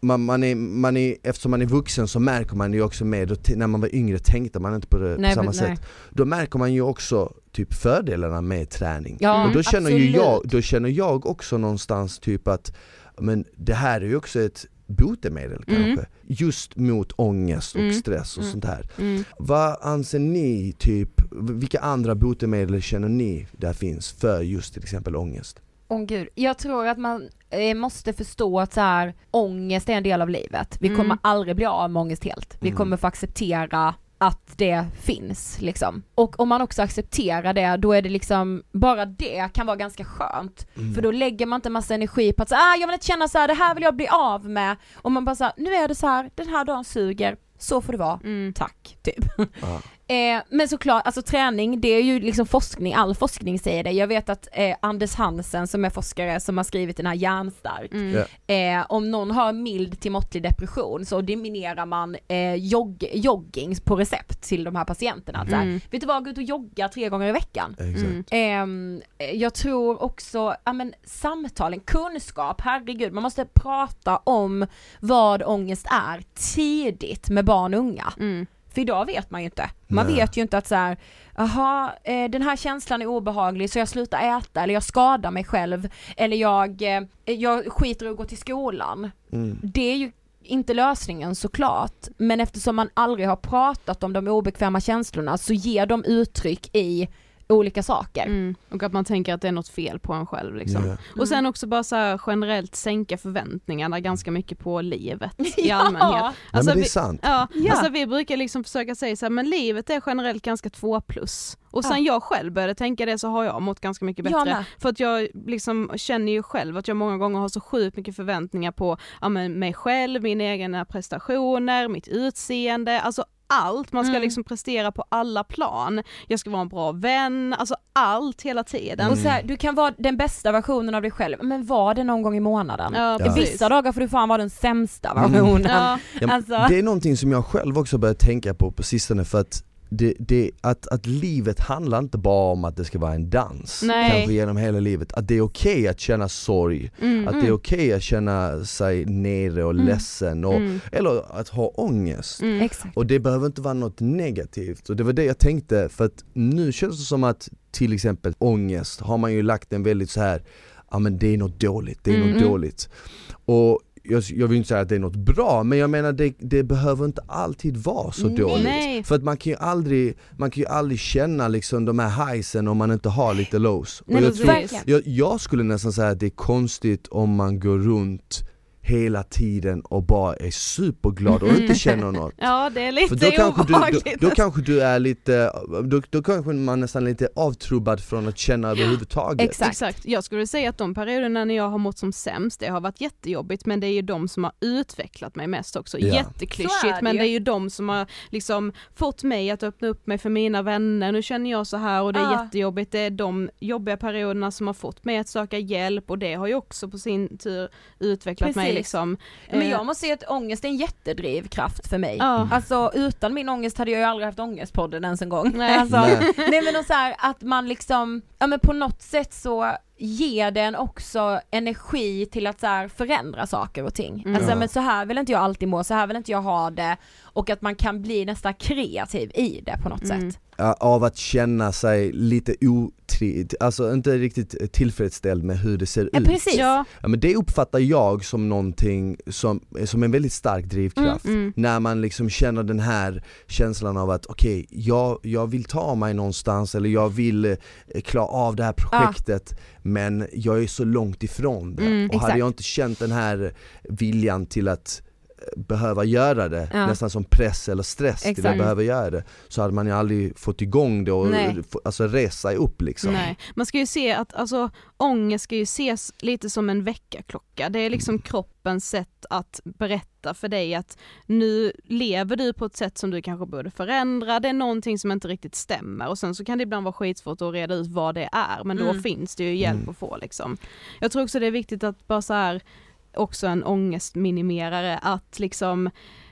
Man, man är, man är, eftersom man är vuxen så märker man ju också mer, när man var yngre tänkte man inte på det Nej, på samma nej. sätt. Då märker man ju också typ fördelarna med träning. Ja, och då känner ju absolut. jag, då känner jag också någonstans typ att men det här är ju också ett botemedel Mm. kanske, just mot ångest och Mm. stress och Mm. sånt här. Mm. Vad anser ni, typ, vilka andra botemedel känner ni där finns för just till exempel ångest? Åh gud, jag tror att man eh, måste förstå att så här, ångest är en del av livet. Vi Mm. kommer aldrig bli av med ångest helt. Vi Mm. kommer få acceptera att det finns liksom. Och om man också accepterar det, då är det liksom, bara det kan vara ganska skönt. Mm. För då lägger man inte massa energi på att säga, ah, jag vill inte känna så här, det här vill jag bli av med. Och man bara såhär, nu är det så här, den här dagen suger, så får det vara. Mm. Tack, typ. Eh, men såklart, alltså träning, det är ju liksom forskning, all forskning säger det. Jag vet att eh, Anders Hansen som är forskare som har skrivit den här Hjärnstark, Mm. Eh, om någon har mild till måttlig depression så diminerar man eh, jogg, jogging på recept till de här patienterna. Mm. Vet du vad, gå ut och jogga tre gånger i veckan. Mm. Ehm, jag tror också, ja men samtalen, kunskap, herregud, man måste prata om vad ångest är tidigt med barn och unga. Mm. För idag vet man ju inte. Man Nej. vet ju inte att så här, jaha, eh, den här känslan är obehaglig så jag slutar äta eller jag skadar mig själv eller jag, eh, jag skiter i att gå till skolan. Mm. Det är ju inte lösningen såklart, men eftersom man aldrig har pratat om de obekväma känslorna så ger de uttryck i olika saker. Mm. Och att man tänker att det är något fel på en själv liksom. Ja. Och sen också bara så här generellt sänka förväntningarna ganska mycket på livet i allmänhet. Nej, Alltså, men det är vi- sant. Ja, Ja. alltså vi brukar liksom försöka säga så här, men livet är generellt ganska två plus. Och sen jag själv började tänka det så har jag mått ganska mycket bättre. med. För att jag liksom känner ju själv att jag många gånger har så sjukt mycket förväntningar på ja, men mig själv, mina egna prestationer, mitt utseende, alltså allt, man ska Mm. liksom prestera på alla plan. Jag ska vara en bra vän, alltså allt hela tiden. Och så här, du kan vara den bästa versionen av dig själv, men var det någon gång i månaden. Ja, Ja. Vissa dagar får du fan vara den sämsta Mm. versionen. Ja, Ja, Alltså. Det är någonting som jag själv också börjat tänka på på sistone för att det, det, att, att livet handlar inte bara om att det ska vara en dans, Nej. kanske genom hela livet. Att det är okej att känna sorg, mm, att det är okej att känna sig nere och Mm. ledsen, och, mm, eller att ha ångest. mm. Och det behöver inte vara något negativt, och det var det jag tänkte för att nu känns det som att till exempel ångest har man ju lagt en väldigt så här ja men det är något dåligt, det är något Mm. dåligt. Och jag, jag vill inte säga att det är något bra, men jag menar det, det behöver inte alltid vara så dåligt. Nej. För att man kan ju aldrig, man kan ju aldrig känna liksom de här highsen om man inte har lite lows. Nej, jag, tror, jag, jag skulle nästan säga att det är konstigt om man går runt hela tiden och bara är superglad och inte känner något. Ja det är lite För då kanske, du, obehagligt. då, då kanske du är lite, då, då kanske man nästan är lite avtrubbad från att känna överhuvudtaget. Exakt. Exakt. Jag skulle säga att de perioderna när jag har mått som sämst, det har varit jättejobbigt men det är ju de som har utvecklat mig mest också. Ja. Jätteklyschigt det men det är ju de som har liksom fått mig att öppna upp mig för mina vänner, nu känner jag så här och det är Ja. jättejobbigt. Det är de jobbiga perioderna som har fått mig att söka hjälp och det har ju också på sin tur utvecklat mig Precis. liksom. Men Eh, jag måste säga att ångest är en jättedrivkraft för mig. Ja. Alltså utan min ångest hade jag ju aldrig haft ångestpodden ens en gång. Nej. Alltså, Nej. nej. men och så här, att man liksom, ja men på något sätt så ger den också energi till att så här förändra saker och ting. Mm. Alltså Ja. men så här vill inte jag alltid må, så här vill inte jag ha det och att man kan bli nästan kreativ i det på något Mm. sätt. Av att känna sig lite otri, alltså inte riktigt tillfredsställd med hur det ser Ja, ut. precis. Ja, Ja, men det uppfattar jag som någonting som, som en väldigt stark drivkraft. mm. När man liksom känner den här känslan av att okej, jag, jag vill ta mig någonstans eller jag vill eh, klara av det här projektet men jag är så långt ifrån det. Mm, och hade exakt. jag inte känt den här viljan till att behöva göra det, Ja. nästan som press eller stress till att Exakt. behöva göra det, så hade man ju aldrig fått igång det och Nej. alltså resa upp liksom. Nej, man ska ju se att alltså ångest ska ju ses lite som en väckarklocka. Det är liksom kroppens sätt att berätta för dig att nu lever du på ett sätt som du kanske borde förändra, det är någonting som inte riktigt stämmer och sen så kan det ibland vara skitsvårt att reda ut vad det är men då Mm. finns det ju hjälp Mm. att få liksom. Jag tror också det är viktigt att bara så här också en ångestminimerare att liksom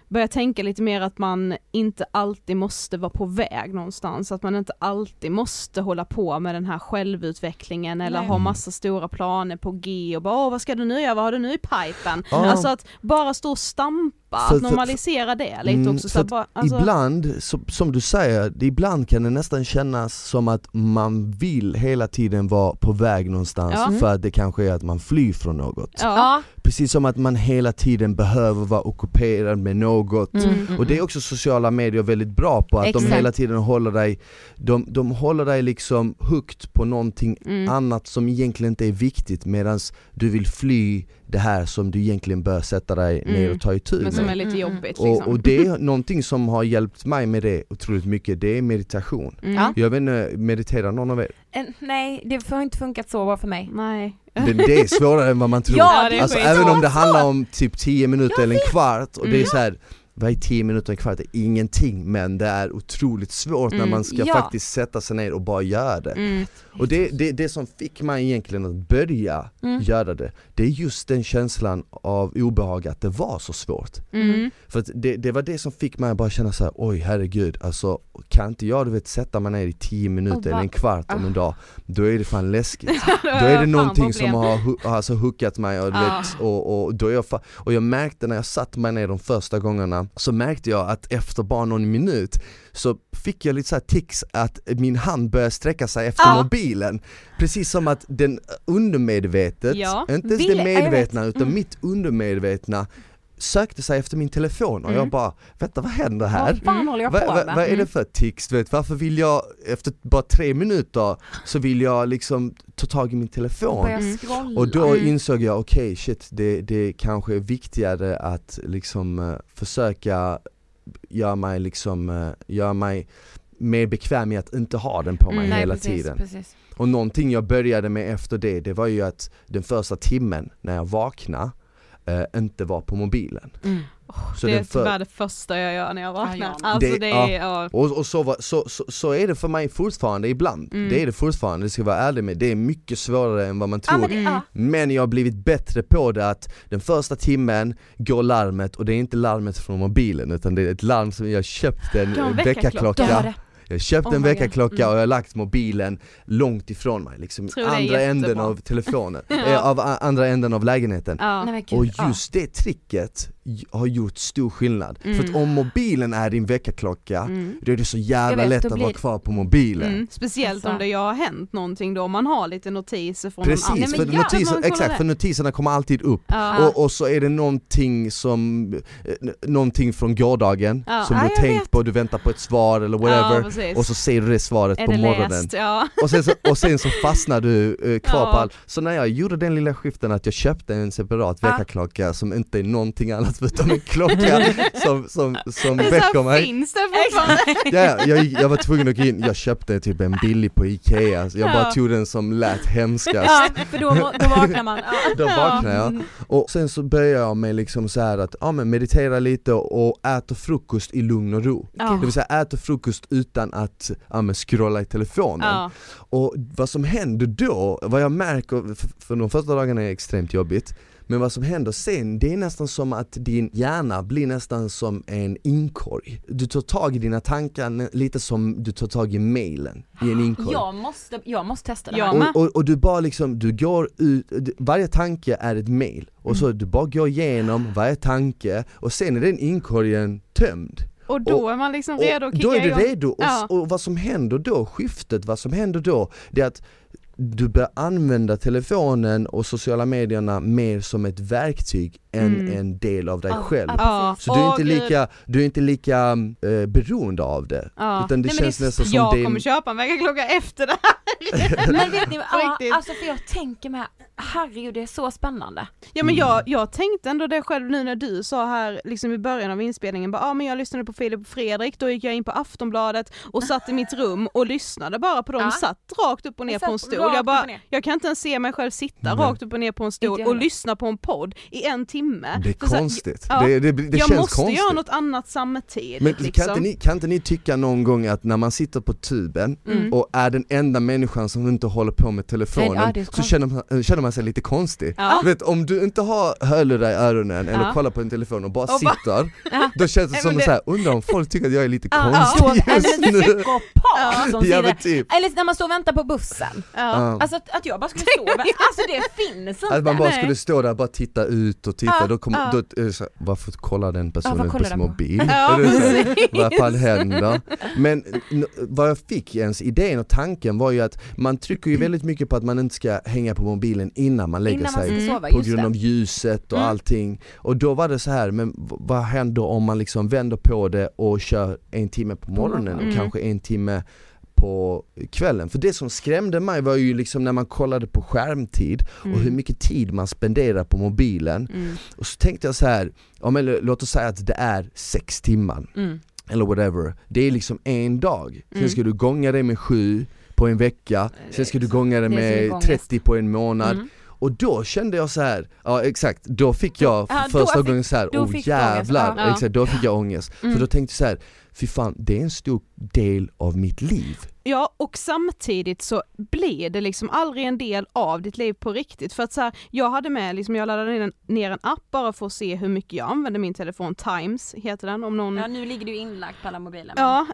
börja tänka lite mer att man inte alltid måste vara på väg någonstans, att man inte alltid måste hålla på med den här självutvecklingen eller Nej. ha massa stora planer på G och bara Åh, vad ska du nu göra, vad har du nu i pipen? Ja. Alltså att bara stå och stampa, För- att för- normalisera det lite Mm, också. Så bara, alltså, Ibland, så, som du säger, det- ibland kan det nästan kännas som att man vill hela tiden vara på väg någonstans Ja. för att det kanske är att man flyr från något. ja. Precis som att man hela tiden behöver vara ockuperad med något. Mm, mm, Och det är mm. också sociala medier väldigt bra på, att Exakt. de hela tiden håller dig, de, de håller dig liksom hooked på någonting Mm. annat som egentligen inte är viktigt medan du vill fly det här som du egentligen bör sätta dig ner Mm. och ta itu Men som med. är lite Mm, jobbigt liksom. Och, och det är någonting som har hjälpt mig med det otroligt mycket, det är meditation. Mm. Ja. Jag vet inte, mediterar någon av er? Nej, det har inte funkat så bra för mig. Nej. Det, det är svårare än vad man tror. Ja, det är alltså, även om det handlar om typ 10 minuter eller en kvart och det är Mm. så här. Vad är 10 minuter en kvart? Det är ingenting men det är otroligt svårt när Mm. man ska Ja. faktiskt sätta sig ner och bara göra det. Mm. Och det, det, det som fick mig egentligen att börja Mm. göra det, det är just den känslan av obehag att det var så svårt. Mm. För att det, det var det som fick mig att bara känna så här: oj herregud, alltså kan inte jag du vet sätta mig ner i 10 minuter eller en kvart om en dag, då är det fan läskigt. Då är det någonting som har alltså, hookat mig och, du Ah. vet, och, och, då jag och jag märkte när jag satt mig ner de första gångerna, så märkte jag att efter bara någon minut så fick jag lite så här tics att min hand började sträcka sig efter Ja. mobilen Precis som att den undermedvetet, Ja. inte ens Vill- det medvetna vet. utan Mm. mitt undermedvetna sökte sig efter min telefon och jag Mm. bara, vänta vad händer här? Vad fan håller jag Vad på vad- med? vad är det Mm. för tics? Du vet, varför vill jag, efter bara tre minuter, så vill jag liksom ta tag i min telefon Mm. scrolla. och då Mm. insåg jag, okej shit, det, det kanske är viktigare att liksom eh, försöka göra mig liksom, uh, göra mig mer bekväm med att inte ha den på mig Mm. Nej, hela precis, tiden. Precis. Och någonting jag började med efter det, det var ju att den första timmen när jag vaknade, eh, inte var på mobilen. Mm. Så det är för- tyvärr det första jag gör när jag Ja, vaknar. alltså Det- det, ja. är, ja. Och, och så, var, så, så, så är det för mig fortfarande ibland, Mm. det är det fortfarande, det ska jag vara ärlig med, det är mycket svårare än vad man Ja, tror men det, ja. Men jag har blivit bättre på det att den första timmen går larmet och det är inte larmet från mobilen utan det är ett larm som jag köpt en väckarklocka. Du har. Jag köpte Oh en väckarklocka Mm. och jag har lagt mobilen långt ifrån mig, liksom Tror andra änden av telefonen, Ja. eh, av andra änden av lägenheten Ja. Nej, och ja. just det tricket har gjort stor skillnad. Mm. För att om mobilen är din väckarklocka, Mm. då är det så jävla Jag vet, lätt att blir vara kvar på mobilen. Mm. Speciellt Alltså. om det har hänt någonting då, man har lite notiser från någon Precis, annan. Nej, för, ja, notiser, man kollar exakt, det. för notiserna kommer alltid upp Ja. och, och så är det någonting som, eh, någonting från gårdagen Ja. som Ja, du har jag tänkt vet. på, du väntar på ett svar eller Ja, whatever precis. och så ser du det svaret är på det morgonen läst? Ja. och sen, så, och sen så fastnar du eh, kvar Ja. på allt. Så när jag gjorde den lilla skiften att jag köpte en separat Ja. väckarklocka som inte är någonting annat förutom en klocka som, som, som väcker mig finns det fortfarande. Ja, jag, jag var tvungen att gå in, jag köpte typ en billig på Ikea, jag bara tog den som lät hemskast Ja, för då, då vaknar man. Ja. Då vaknade jag, och sen så började jag med liksom så att, ja men meditera lite och äta frukost i lugn och ro Ja. Det vill säga äta frukost utan att ja, men scrolla i telefonen Ja. Och vad som händer då, vad jag märker, för, för de första dagarna är extremt jobbigt men vad som händer sen, det är nästan som att din hjärna blir nästan som en inkorg Du tar tag i dina tankar lite som du tar tag i mailen i en inkorg Jag måste, jag måste testa det här. och, och, och du bara liksom, du går ut, varje tanke är ett mail och så Mm. du bara går igenom varje tanke och sen är den inkorgen tömd Och då Och- är man liksom och redo att kicka Då är du igång. redo, och, Ja. och vad som händer då, skiftet, vad som händer då, det är att du börjar använda telefonen och sociala medierna mer som ett verktyg än Mm. en del av dig Ja, själv. precis. Så du är, inte lika, du är inte lika eh, beroende av det, Ja. utan det Nej, men känns det är- nästan som Jag din... kommer köpa en väckarklocka efter det här. Men vet ni, riktigt. alltså för jag tänker med, herregud det är så spännande. Ja men Mm. jag, jag tänkte ändå det själv nu när du sa här liksom i början av inspelningen, bara, ah, men jag lyssnade på Filip och Fredrik, då gick jag in på Aftonbladet och satt i mitt rum och lyssnade bara på dem, Ja. satt rakt upp och ner Jag på en stol. Jag, bara, jag kan inte ens se mig själv sitta Nej. rakt upp och ner på en stol jag och lyssna på en podd i en timme. Det är För så här, konstigt, ja, det, det, det jag känns måste konstigt göra något annat samtidigt. Men liksom. kan, inte ni, kan inte ni tycka någon gång att när man sitter på tuben Mm. och är den enda människan som inte håller på med telefonen Nej, så konstigt. känner man, känner man man sig lite konstig. Ja. Vet om du inte har hörlurar i öronen eller Ja. kollar på en telefon och bara Och sitter, Ja. då känns det som det- så här, undrar om folk tycker att jag är lite Ja, konstig Eller just en nu. psykopat som Ja typ. Eller när man står och väntar på bussen. Ja. Ja. Alltså att, att jag bara skulle stå vänta, alltså det finns inte. Att man bara skulle stå där och bara titta ut och titta, Ja, då kommer, ja. då det så varför kollar den personen kollar på sin mobil? Ja, vad fan händer? Men n- vad jag fick ens idén och tanken var ju att man trycker ju väldigt mycket på att man inte ska hänga på mobilen innan man lägger Innan man sig sova, på grund det. av ljuset och Mm. allting. Och då var det så här, men vad händer om man liksom vänder på det och kör en timme på morgonen och Mm. kanske en timme på kvällen. För det som skrämde mig var ju liksom när man kollade på skärmtid och Mm. hur mycket tid man spenderar på mobilen. Mm. Och så tänkte jag så här, ja, men låt oss säga att det är sex timmar Mm. eller whatever. Det är liksom en dag. Sen Mm. ska du gånga det med sju på en vecka, sen ska du gånga det med ångest. 30 på en månad. Mm. Och då kände jag så här, ja exakt, då fick jag Ja, första gången så här, oh jävlar, ja. exakt, då fick jag ångest. Mm. För då tänkte jag så här, fy fan det är en stor del av mitt liv. Ja och samtidigt så blir det liksom aldrig en del av ditt liv på riktigt för att så här, jag hade med, liksom, jag laddade ner en, ner en app bara för att se hur mycket jag använde min telefon, Times heter den om någon Ja nu ligger du inlagt på alla mobiler. men- Ja,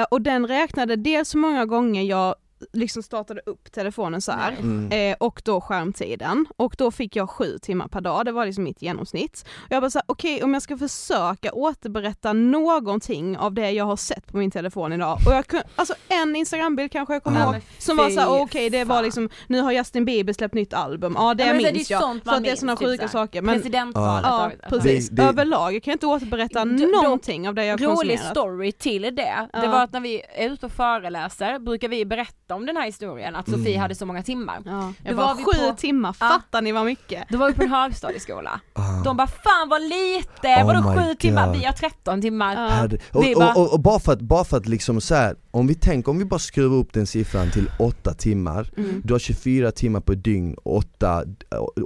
eh, och den räknade dels hur många gånger jag liksom startade upp telefonen så här. Nej. Eh, och då skärmtiden och då fick jag sju timmar per dag, det var liksom mitt genomsnitt. Och jag bara såhär, okej om jag ska försöka återberätta någonting av det jag har sett på min telefon idag och jag kunde, alltså en instagrambild kanske jag kommer Ja. ihåg som var såhär, okej det var liksom, nu har Justin Bieber släppt nytt album, ja det Ja, men det är minns ju jag. sånt För man att det är minns, sådana typ sjuka så saker. Men, Presidentvalet ja precis, Det- det- överlag, jag kan inte återberätta D- de- någonting av det jag Rolig konsumerat. story till det, det Ja. var att när vi är ute och föreläser brukar vi berätta om den här historien, att Sofie Mm. hade så många timmar. Ja, Då jag var var sju på- timmar, Ja. fattar ni vad mycket? Då var vi på en högstadieskola. Ah. De bara fan vad lite, Oh vadå sju timmar? God. Vi har 13 timmar. Ja. Herre- Och, Vi bara- och, och, och bara för att, bara för att liksom så här, om vi tänker, om vi bara skruvar upp den siffran till 8 timmar Mm. Du har 24 timmar på ett dygn, 8,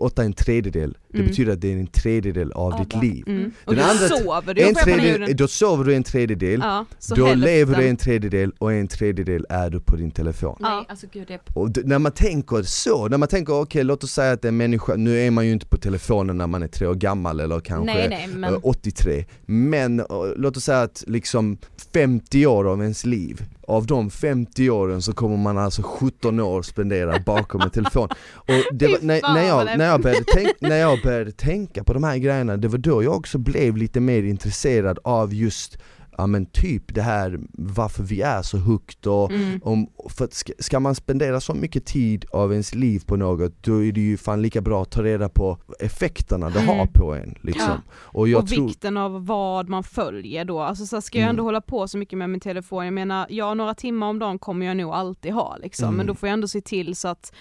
8 är en tredjedel Det Mm. betyder att det är en tredjedel av Ja, ditt liv Mm. Och Den då andra- sover du en tredjedel, Då sover du en tredjedel, Ja, då hälften. lever du en tredjedel och en tredjedel är du på din telefon Nej alltså gud det och d- när man tänker så, när man tänker okej låt oss säga att en människa, nu är man ju inte på telefonen när man är tre år gammal eller kanske Nej nej men eh, 83 Men eh, låt oss säga att liksom 50 år av ens liv av de 50 åren så kommer man alltså 17 år spendera bakom en telefon. Och det var, när, när, jag, när, jag började tänk, när jag började tänka på de här grejerna, det var då jag också blev lite mer intresserad av just Ja men typ det här varför vi är så hooked och Mm. om, för ska, ska man spendera så mycket tid av ens liv på något då är det ju fan lika bra att ta reda på effekterna det Mm. har på en liksom. Ja. Och och tror, vikten av vad man följer då, alltså så ska jag ändå Mm. hålla på så mycket med min telefon, jag menar ja några timmar om dagen kommer jag nog alltid ha liksom, Mm. men då får jag ändå se till så att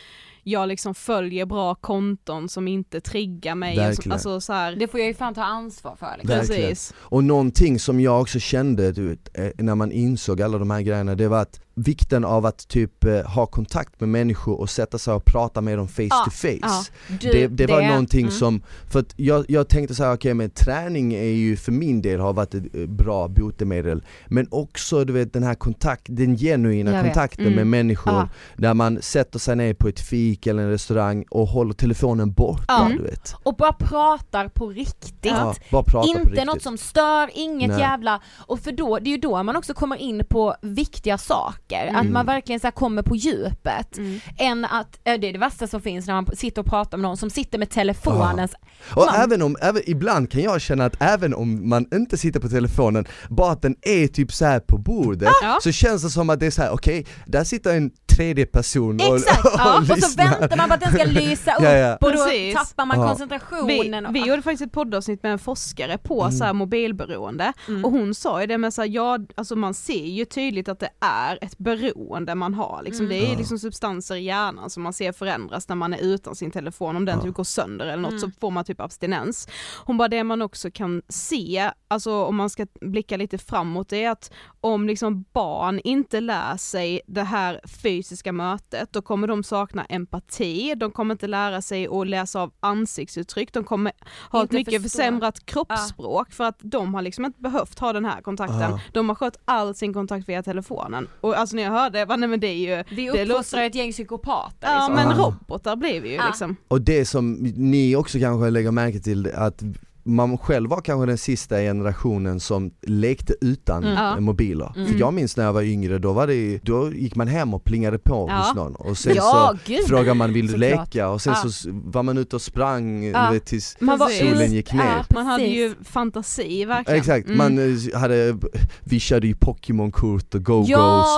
jag liksom följer bra konton som inte triggar mig, Verkligen. som, alltså så här, det får jag ju fan ta ansvar för liksom. Verkligen. precis. och någonting som jag också kände du eh, när man insåg alla de här grejerna, det var att vikten av att typ eh, ha kontakt med människor och sätta sig och prata med dem face Ja, to face ja. Du, det, det var någonting mm. som, för att jag, jag tänkte så här, okej men träning är ju för min del har varit ett eh, bra botemedel Men också du vet den här kontakt, den genuina Jag kontakten Mm. med människor Ja. Där man sätter sig ner på ett fik eller en restaurang och håller telefonen borta du vet Och bara pratar på riktigt. bara prata på Inte riktigt. något som stör, inget Nej. jävla, och för då, det är ju då man också kommer in på viktiga saker, att Mm. man verkligen så här kommer på djupet. Mm. Än att, äh, det är det värsta som finns när man sitter och pratar med någon som sitter med telefonen. Och Man- även om, även, ibland kan jag känna att även om man inte sitter på telefonen, bara att den är typ så här på bordet, Ja. så känns det som att det är så här: okej, där sitter en tredje person och, Exakt! och, Ja, och så väntar man på att den ska lysa upp Ja, ja. och då Precis. tappar man Ja. Vi, koncentrationen. och, vi gjorde faktiskt ett poddavsnitt med en forskare på Mm. så här mobilberoende Mm. och hon sa ju det med så här, ja, alltså man ser ju tydligt att det är ett beroende man har liksom. Mm. Det är Ja. liksom substanser i hjärnan som man ser förändras när man är utan sin telefon, om den Ja. typ går sönder eller något Mm. så får man typ abstinens. Hon bara det man också kan se, alltså om man ska blicka lite framåt, det är att om liksom barn inte lär sig det här fysiska mötet, då kommer de sakna empati, de kommer inte lära sig att läsa av ansiktsuttryck, de kommer ha Inte ett mycket förstå. försämrat kroppsspråk för att de har liksom inte behövt ha den här kontakten. Ja. De har skött all sin kontakt via telefonen. Och alltså när jag hörde, jag bara, nej men det är ju, Vi uppfostrar ett gäng psykopater ja liksom. men Ja. robotar blir vi ju Ja. liksom. Och det som ni också kanske lägger märke till att man själv var kanske den sista generationen som lekte utan Mm. Mobiler. Mm. För jag minns när jag var yngre, då, var det, då gick man hem och plingade på Ja. hos någon och sen Ja, så gud. frågade man vill du leka och sen Ja. så var man ute och sprang vet, tills Man var solen gick ner. Ja, Man hade ju fantasi verkligen. Exakt, Mm. man eh, hade, vi körde ju Pokémon-kort och Go-Go's Ja,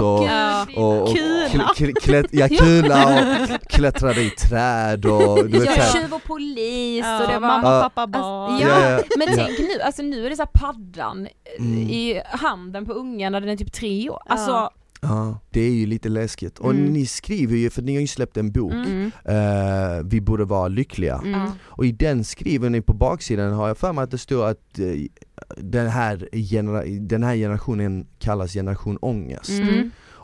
och, och, och Kula. kl- kl- klätt, ja, kula och klättrade i träd och du vet Ja, tjuv och polis och det var mamma, pappa, barn. Ja, ja, men tänk nu, alltså nu är det så här paddan eh, Mm. i handen på ungen när den är typ tre år. Ja. Alltså, Ja, det är ju lite läskigt. Och Mm. ni skriver ju, för ni har ju släppt en bok, Mm. Mm. eh, Vi borde vara lyckliga. Mm. Och i den skriver ni på baksidan, har jag för mig att det står att eh, den, här genera- den här generationen kallas generation ångest.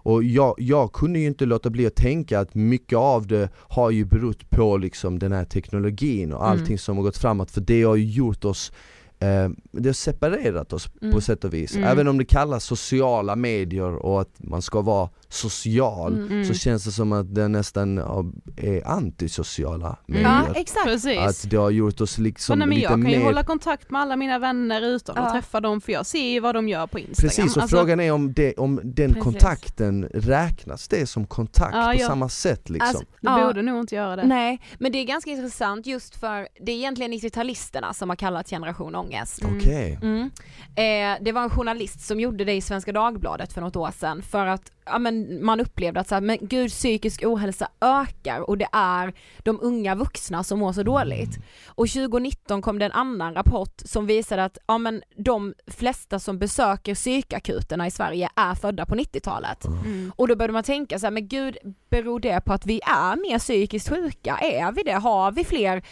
Mm. Och jag, jag kunde ju inte låta bli att tänka att mycket av det har ju berott på liksom den här teknologin och Mm. allting som har gått framåt för det har ju gjort oss eh, det har separerat oss Mm. på sätt och vis. Mm. Även om det kallas sociala medier och att man ska vara social Mm. Mm. så känns det som att det nästan ja, är antisociala Mm. ja medier. exakt. Precis. Att det har gjort oss liksom men nej, men lite jag kan ju mer hålla kontakt med alla mina vänner utan att Ja. träffa dem för jag ser ju vad de gör på Instagram. Precis, och Alltså, frågan är om, det, om den Precis. kontakten räknas det som kontakt Ja, på ja. samma sätt liksom? Alltså, Det ja. borde nog inte göra det. Nej, men det är ganska intressant just för det är egentligen 90-talisterna som har kallat generation ångest. Mm. Okej. Mm. Eh, det var en journalist som gjorde det i Svenska Dagbladet för något år sedan för att ja, men man upplevde att så här, men gud psykisk ohälsa ökar och det är de unga vuxna som mår så dåligt. Och 2019 kom det en annan rapport som visade att ja, men de flesta som besöker psykakuterna i Sverige är födda på 90-talet. Mm. Och då började man tänka så här, men gud, beror det på att vi är mer psykiskt sjuka? Är vi det? Har vi fler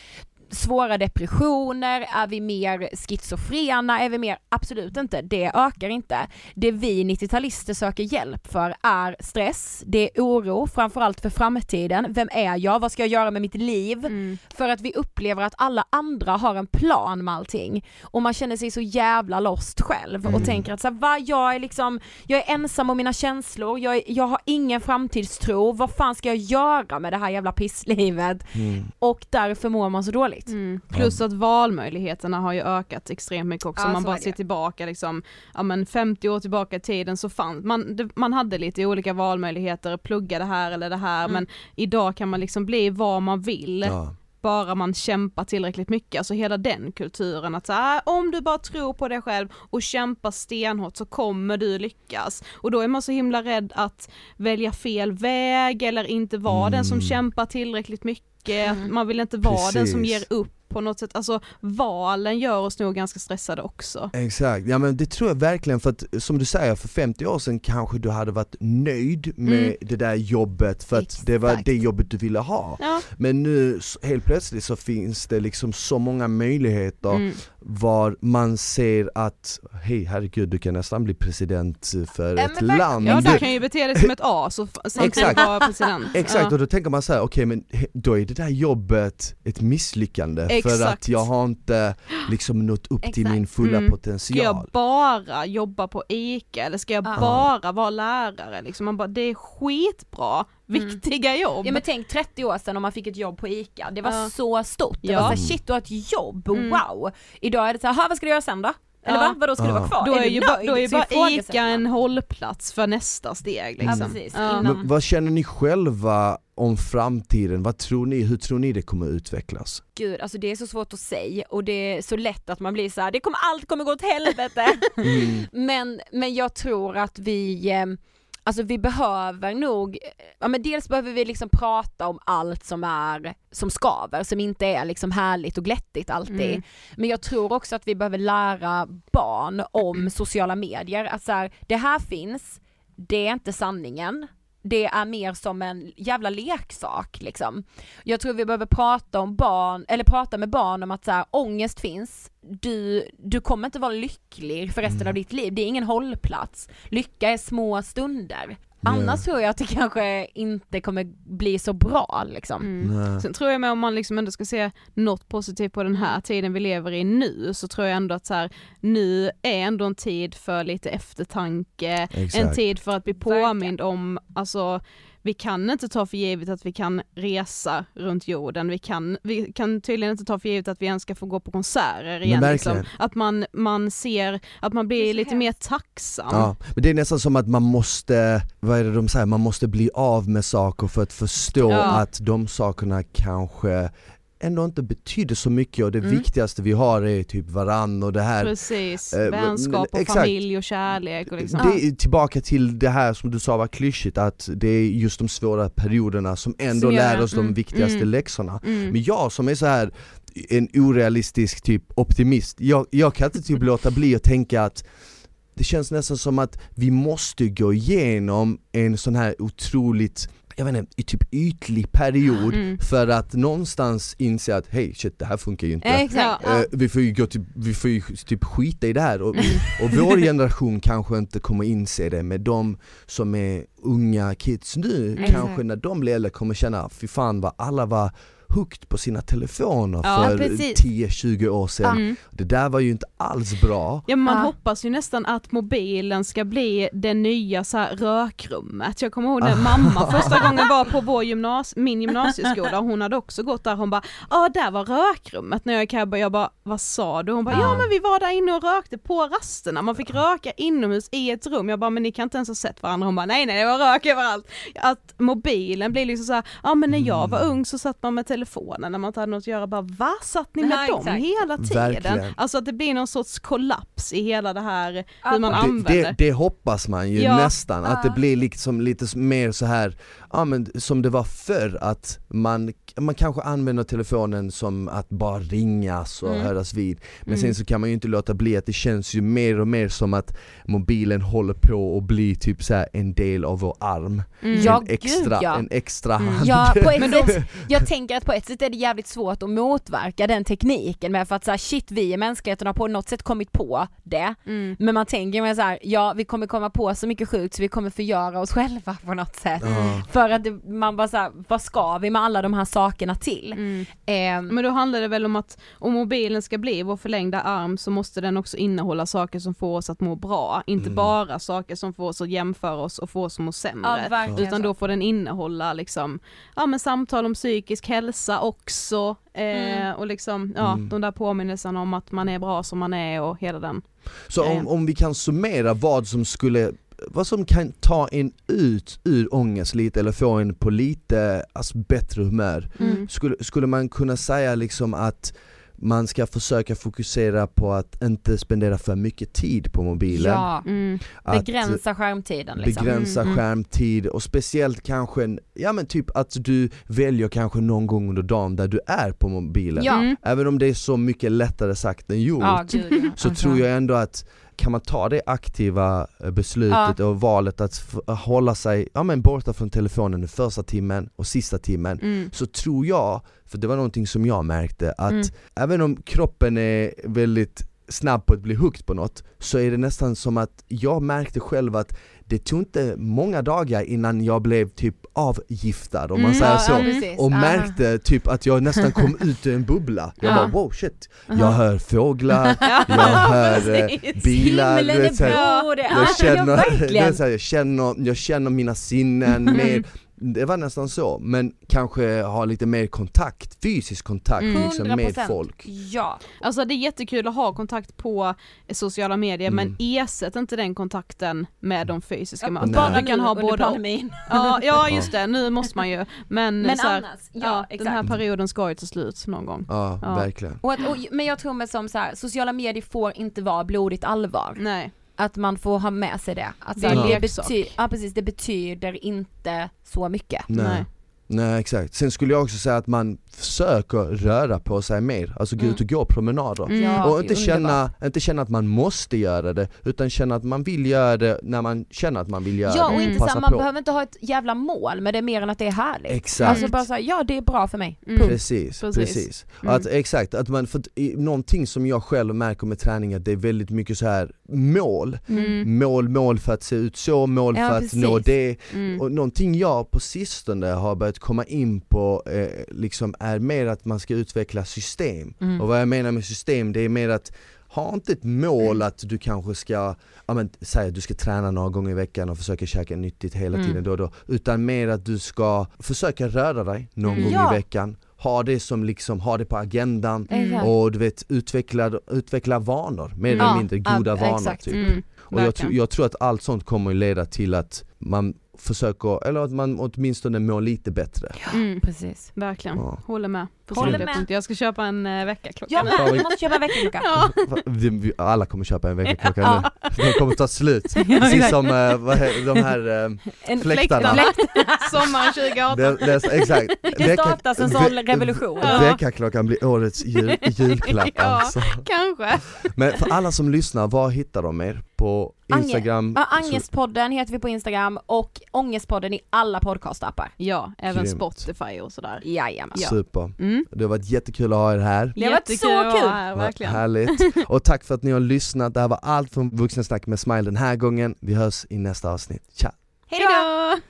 svåra depressioner? Är vi mer schizofrena? Är vi mer? Absolut inte, det ökar inte. Det vi 90-talister söker hjälp för är stress, det är oro, framförallt för framtiden. Vem är jag? Vad ska jag göra med mitt liv? Mm. För att vi upplever att alla andra har en plan med allting och man känner sig så jävla lost själv och Mm. tänker att så här, va, jag är liksom, jag är ensam om mina känslor, jag, är, jag har ingen framtidstro, vad fan ska jag göra med det här jävla pisslivet? Mm. Och därför mår man så dåligt. Mm. Plus att valmöjligheterna har ju ökat extremt mycket också. Ja, man bara ser tillbaka liksom, ja men 50 år tillbaka i tiden så fanns, man, det, man hade lite olika valmöjligheter, plugga det här eller det här Mm. men idag kan man liksom bli vad man vill. Ja. bara man kämpar tillräckligt mycket, alltså hela den kulturen att så här, om du bara tror på dig själv och kämpar stenhårt så kommer du lyckas. Och då är man så himla rädd att välja fel väg eller inte vara den som Mm. kämpar tillräckligt mycket, Mm. att man vill inte vara den som Precis. ger upp på något sätt, alltså valen gör oss nog ganska stressade också. Exakt, ja men det tror jag verkligen för att som du säger för 50 år sedan kanske du hade varit nöjd med Mm. det där jobbet för att det var Exakt. det jobbet du ville ha. Ja. Men nu helt plötsligt så finns det liksom så många möjligheter Mm. var man ser att hej herregud du kan nästan bli president för Ja, ett men land. Ja, Du- kan ju bete dig som ett as och samtidigt Exakt. vara president. Exakt, Ja. och då tänker man så här: okej men he- då är det där jobbet ett misslyckande för Exakt. att jag har inte liksom nått upp till Exakt. min fulla Mm. Ska potential. jag bara jobba på ICA eller ska jag Ja. bara vara lärare? Liksom man bara, det är skitbra, Mm. viktiga jobb. Ja men tänk 30 år sedan om man fick ett jobb på ICA, det var Ja. så stort. Det Ja. var såhär shit du har ett jobb, Mm. wow! Idag är det såhär, "Ha, vad ska du göra sen då? Eller Ja. va? Vadå ska du Ja. vara kvar? då är, du ju, ba, då är bara ICA en hållplats för nästa steg liksom. Ja, precis. Ja. Innan- Men vad känner ni själva om framtiden? Vad tror ni, hur tror ni det kommer utvecklas? Gud, alltså det är så svårt att säga och det är så lätt att man blir så här, det kommer, allt kommer gå åt helvete. Mm. men, men jag tror att vi, eh, alltså vi behöver nog, ja men dels behöver vi liksom prata om allt som är, som skaver, som inte är liksom härligt och glättigt alltid. Mm. Men jag tror också att vi behöver lära barn om sociala medier, att så här, det här finns, det är inte sanningen, det är mer som en jävla leksak liksom. Jag tror vi behöver prata om barn, eller prata med barn om att så här, ångest finns, du, du kommer inte vara lycklig för resten av ditt liv, det är ingen hållplats. Lycka är små stunder. Annars tror jag att det kanske inte kommer bli så bra liksom. Mm. Sen tror jag med om man liksom ändå ska se något positivt på den här tiden vi lever i nu så tror jag ändå att så här, nu är ändå en tid för lite eftertanke, en Exakt. tid för att bli påmind om, alltså vi kan inte ta för givet att vi kan resa runt jorden, vi kan, vi kan tydligen inte ta för givet att vi ens ska få gå på konserter igen. Liksom. Att man, man ser, att man blir lite mer tacksam. Ja, men det är nästan som att man måste, vad är det de säger, man måste bli av med saker för att förstå Ja. att de sakerna kanske ändå inte betyder så mycket och det Mm. viktigaste vi har är typ varann och det här Precis, Eh, vänskap och exakt. familj och kärlek och liksom. Det är tillbaka till det här som du sa var klyschigt, att det är just de svåra perioderna som ändå Som lär oss de mm, viktigaste mm. läxorna. Mm. Men jag som är så här en orealistisk typ optimist, jag, jag kan inte typ låta bli att tänka att det känns nästan som att vi måste gå igenom en sån här otroligt jag vet inte, i typ ytlig period Mm. för att någonstans inse att hej shit det här funkar ju inte. Exakt. Ja. Eh, vi får ju, gå till, vi får ju typ skita i det här och, Mm. och vår generation kanske inte kommer inse det men de som är unga kids nu Exakt. kanske när de blir äldre kommer känna fy fan vad alla var hooked på sina telefoner Ja, för precis. 10-20 år sedan. Mm. Det där var ju inte alls bra. Ja man Ja. hoppas ju nästan att mobilen ska bli det nya så här, rökrummet. Jag kommer ihåg när mamma första gången var på vår gymnas min gymnasieskola, hon hade också gått där, hon bara ja där var rökrummet när jag gick här, jag bara vad sa du? Hon bara ja men vi var där inne och rökte på rasterna, man fick röka inomhus i ett rum, jag bara men ni kan inte ens ha sett varandra, hon bara nej nej det var rök överallt. Att mobilen blir liksom så här, ja men när jag var Mm. ung så satt man med telefonen när man inte hade något att göra, bara va satt ni med Ja, dem exakt. hela tiden? Verkligen. Alltså att det blir någon sorts kollaps i hela det här Ja, hur man det- använder. det, det hoppas man ju Ja. nästan, att det Ja. blir liksom lite mer så här, ja men som det var förr att man, man kanske använder telefonen som att bara ringas och Mm. höras vid Men Mm. sen så kan man ju inte låta bli att det känns ju mer och mer som att mobilen håller på att bli typ så här en del av vår arm Mm. Ja, en extra, gud, ja. en extra Mm. hand Ja, på ett sätt, jag tänker att på ett sätt är det jävligt svårt att motverka den tekniken med för att så här, shit vi i mänskligheten har på något sätt kommit på det Mm. men man tänker med så här, ja vi kommer komma på så mycket sjukt så vi kommer förgöra oss själva på något sätt Ja. för att det, man bara såhär, vad ska vi med alla de här sakerna till? Mm. Ehm, Men då handlar det väl om att om mobilen ska bli vår förlängda arm så måste den också innehålla saker som får oss att må bra, inte Mm. bara saker som får oss att jämföra oss och få oss att må ja, sämre. verkligen Utan då får den innehålla liksom, ja men samtal om psykisk hälsa också, eh, Mm. och liksom, ja Mm. de där påminnelserna om att man är bra som man är och hela den. Så om, om vi kan summera vad som skulle vad som kan ta en ut ur ångest lite eller få en på lite alltså, bättre humör Mm. skulle, skulle man kunna säga liksom att man ska försöka fokusera på att inte spendera för mycket tid på mobilen Ja, Mm. att begränsa skärmtiden liksom. begränsa Mm, mm. skärmtid och speciellt kanske, ja men typ att du väljer kanske någon gång under dagen där du är på mobilen Ja. Mm. Även om det är så mycket lättare sagt än gjort Ja, gud, ja. så tror jag ändå att kan man ta det aktiva eh, beslutet och valet att f- hålla sig ja, men borta från telefonen den första timmen och sista timmen Mm. så tror jag, för det var någonting som jag märkte, att Mm. även om kroppen är väldigt snabb på att bli hooked på något så är det nästan som att jag märkte själv att det tog inte många dagar innan jag blev typ avgiftad om man Mm, säger så. ja, och märkte typ att jag nästan kom ut ur en bubbla. Jag Ja. bara wow shit, jag Aha. hör fåglar, Ja, jag hör bilar, du vet, så här, jag känner, jag, känner, jag känner mina sinnen Mm. mer, det var nästan så, men kanske ha lite mer kontakt, fysisk kontakt Mm. liksom, med 100%. folk. Ja, Alltså det är jättekul att ha kontakt på sociala medier Mm. men ersätt inte den kontakten med de fysiska Ja, mötena. bara Du kan ha och. pandemin. Ja, ja just det, nu måste man ju. Men, Men så här, annars, ja, ja, exakt. den här perioden ska ju ta slut någon gång. Ja, Ja. verkligen. Och, att- och, men jag tror med som så här, sociala medier får inte vara blodigt allvar. Nej. Att man får ha med sig det. Att Det det, bety- ja, precis, det betyder inte så mycket. Nej. Nej. Exakt, sen skulle jag också säga att man försöker röra på sig mer, alltså gå Mm. ut och gå promenader. Mm. Ja, och är inte känna, inte känna att man måste göra det, utan känna att man vill göra det när man känner att man vill göra Ja det. och Mm. inte så man på. behöver inte ha ett jävla mål men det är mer än att det är härligt. Exakt. Alltså bara såhär, ja det är bra för mig. Mm. Precis, Precis. precis. Mm. Att, exakt, att man, för att, någonting som jag själv märker med träning att det är väldigt mycket så här mål. Mm. Mål, mål för att se ut så, mål Ja, för att precis. nå det. Mm. Och någonting jag på sistone har börjat komma in på eh, liksom är mer att man ska utveckla system. Mm. Och vad jag menar med system, det är mer att ha inte ett mål att du kanske ska, ja men säg att du ska träna några gånger i veckan och försöka käka nyttigt hela Mm. tiden då och då. Utan mer att du ska försöka röra dig någon Mm. gång Ja. i veckan. Ha det som liksom, ha det på agendan. Och du vet utveckla, utveckla vanor, mer eller mindre goda vanor typ. Mm. Och jag, jag tror att allt sånt kommer att leda till att man försöker, eller att man åtminstone mår lite bättre. Mm. Precis. Verkligen, Ja. håller med. Håller med. Jag ska köpa en uh, väckarklocka jag måste köpa en väckarklocka. Ja. Alla kommer köpa en väckarklocka Ja. nu, de kommer ta slut. Precis som eh, de här eh, En fläktarna. Sommaren 2018. Det, det, exakt. Det startas en sån revolution. Ja. Väckarklockan blir årets jul, julklapp Ja. alltså. Kanske. Men för alla som lyssnar, var hittar de er? På Ange- Instagram? Ja, Angestpodden heter vi på Instagram och Ångestpodden i alla podcastappar. Ja, även Grymt. Spotify och sådär. Jajamän. Ja. Super. Mm. Det har varit jättekul att ha er här. Det har varit så kul. här, verkligen. Härligt. Och tack för att ni har lyssnat. Det här var allt från Vuxensnack med Smile den här gången. Vi hörs i nästa avsnitt. Ciao! Hejdå!